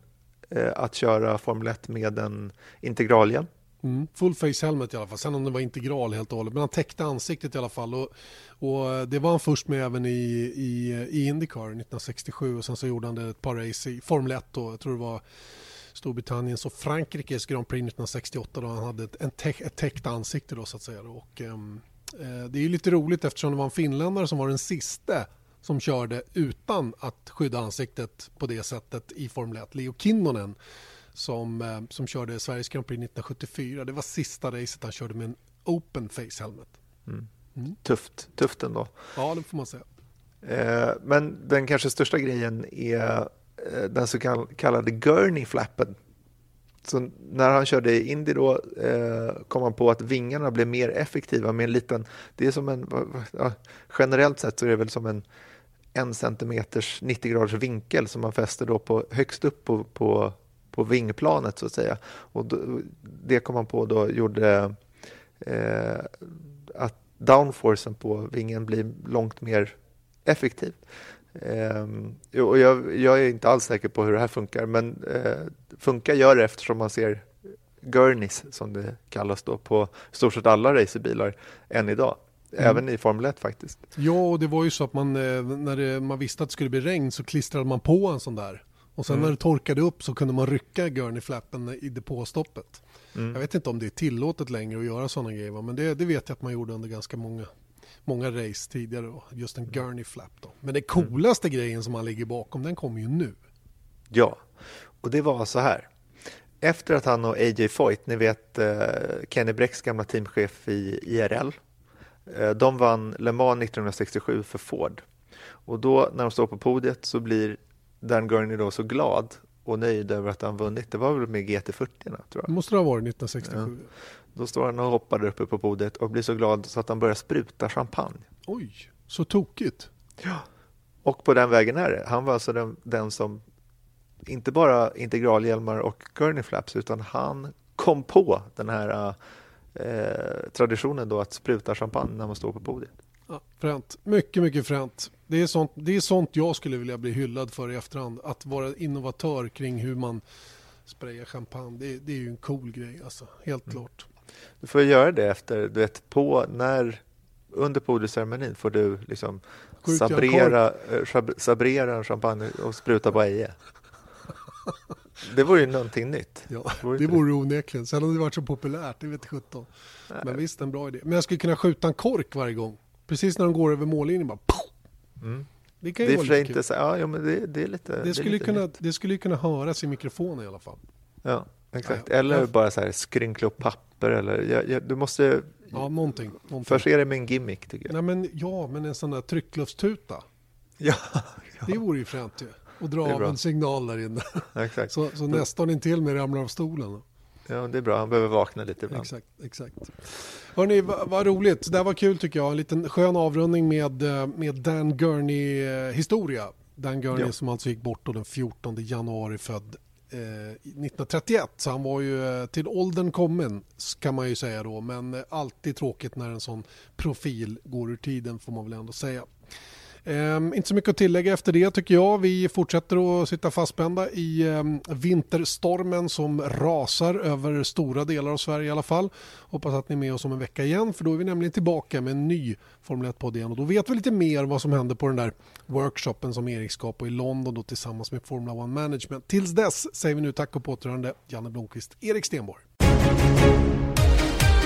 Speaker 3: eh, att köra Formel 1 med en integralhjälm.
Speaker 1: Mm, full face helmet i alla fall, sen om det var integral helt och hållet. Men han täckte ansiktet i alla fall. Och, och eh, det var han först med även i, i, i Indycar 1967 och sen så gjorde han det ett par race i Formel 1 då. Jag tror det var Storbritanniens och Frankrikes Grand Prix 1968 då han hade ett, en täck, ett täckt ansikte då så att säga. Och, ehm, Eh, det är lite roligt eftersom det var en finländare som var den sista som körde utan att skydda ansiktet på det sättet i Formel 1. Leo Kinnonen som, eh, som körde Sveriges Grand Prix 1974. Det var sista racet han körde med en open face helmet.
Speaker 3: Mm. Mm. Tufft, tufft ändå.
Speaker 1: Ja, det får man säga.
Speaker 3: Eh, men den kanske största grejen är den så kallade Gurney-flappen så när han körde Indy då eh, kom han på att vingarna blev mer effektiva med en liten, det är som en, ja, generellt sett så är det väl som en en centimeters 90 graders vinkel som man fäster då på, högst upp på, på, på vingplanet så att säga. Och då, det kom man på då gjorde eh, att downforcen på vingen blir långt mer effektiv. Um, och jag, jag, är inte alls säker på hur det här funkar, men uh, funkar gör det eftersom man ser Gurneys, som det kallas då, på stort sett alla racerbilar än idag. Mm. Även i Formel 1 faktiskt.
Speaker 1: Ja, och det var ju så att man, eh, när det, man visste att det skulle bli regn så klistrade man på en sån där. Och sen mm. när det torkade upp så kunde man rycka Gurney-flappen i depåstoppet. Mm. Jag vet inte om det är tillåtet längre att göra sådana grejer, men det, det vet jag att man gjorde under ganska många många race tidigare. Då. Just en gurney flap. Då. Men det coolaste mm. grejen som han ligger bakom, den kommer ju nu.
Speaker 3: Ja, och det var så här. Efter att han och AJ Foyt, ni vet eh, Kenny Brecks gamla teamchef i IRL, eh, de vann Le Mans 1967 för Ford. Och då när de står på podiet så blir Dan Gurney då så glad och nöjd över att han vunnit. Det var väl med GT40 tror jag.
Speaker 1: Det måste det ha varit 1967. Ja.
Speaker 3: Då står han och hoppar där uppe på podiet och blir så glad så att han börjar spruta champagne.
Speaker 1: Oj, så tokigt.
Speaker 3: Ja, och på den vägen är det. Han var alltså den, den som inte bara integralhjälmar och gurney flaps utan han kom på den här eh, traditionen då att spruta champagne när man står på podiet.
Speaker 1: Ja, fränt. Mycket, mycket fränt. Det är, sånt, det är sånt jag skulle vilja bli hyllad för i efterhand. Att vara innovatör kring hur man sprayar champagne. Det, det är ju en cool grej alltså, helt mm. klart.
Speaker 3: Du får göra det efter, du vet, på när under podiumceremonin får du liksom sabrera, äh, sabrera en champagne och spruta på Eje. Det vore ju någonting nytt.
Speaker 1: Ja, det vore det onekligen. Sen hade det varit så populärt, det vet sjutton. Men visst, en bra idé. Men jag skulle kunna skjuta en kork varje gång. Precis när de går över mållinjen bara
Speaker 3: mm. Det kan ju det vara lite inte så, ja, ja, men det, det är lite
Speaker 1: Det skulle,
Speaker 3: lite
Speaker 1: kunna, det skulle kunna höras i mikrofonen i alla fall.
Speaker 3: Ja, exakt. Ja, eller bara så här skrynkla upp papper eller jag, jag, du måste
Speaker 1: Ja, någonting. någonting.
Speaker 3: Förse det med en gimmick tycker jag.
Speaker 1: Nej, men, ja, men en sån där tryckluftuta.
Speaker 3: Ja, ja.
Speaker 1: Det vore ju fränt ju. Och dra av en signal där inne.
Speaker 3: Exakt.
Speaker 1: Så, så nästan intill mig ramlar av stolen.
Speaker 3: Ja, det är bra. Han behöver vakna lite ibland.
Speaker 1: Exakt, exakt. Hörni, vad, vad roligt. Det här var kul tycker jag. En liten skön avrundning med, eh, med Dan Gurney-historia. Dan Gurney ja. som alltså gick bort den 14 januari född eh, 1931. Så han var ju eh, till åldern kommen kan man ju säga då. Men eh, alltid tråkigt när en sån profil går ur tiden får man väl ändå säga. Um, inte så mycket att tillägga efter det tycker jag. Vi fortsätter att sitta fastspända i um, vinterstormen som rasar över stora delar av Sverige i alla fall. Hoppas att ni är med oss om en vecka igen för då är vi nämligen tillbaka med en ny Formel 1-podd igen och då vet vi lite mer vad som händer på den där workshopen som Erik skapade i London då tillsammans med Formula 1 Management. Tills dess säger vi nu tack och på återhörande Janne Blomqvist, Erik Stenborg.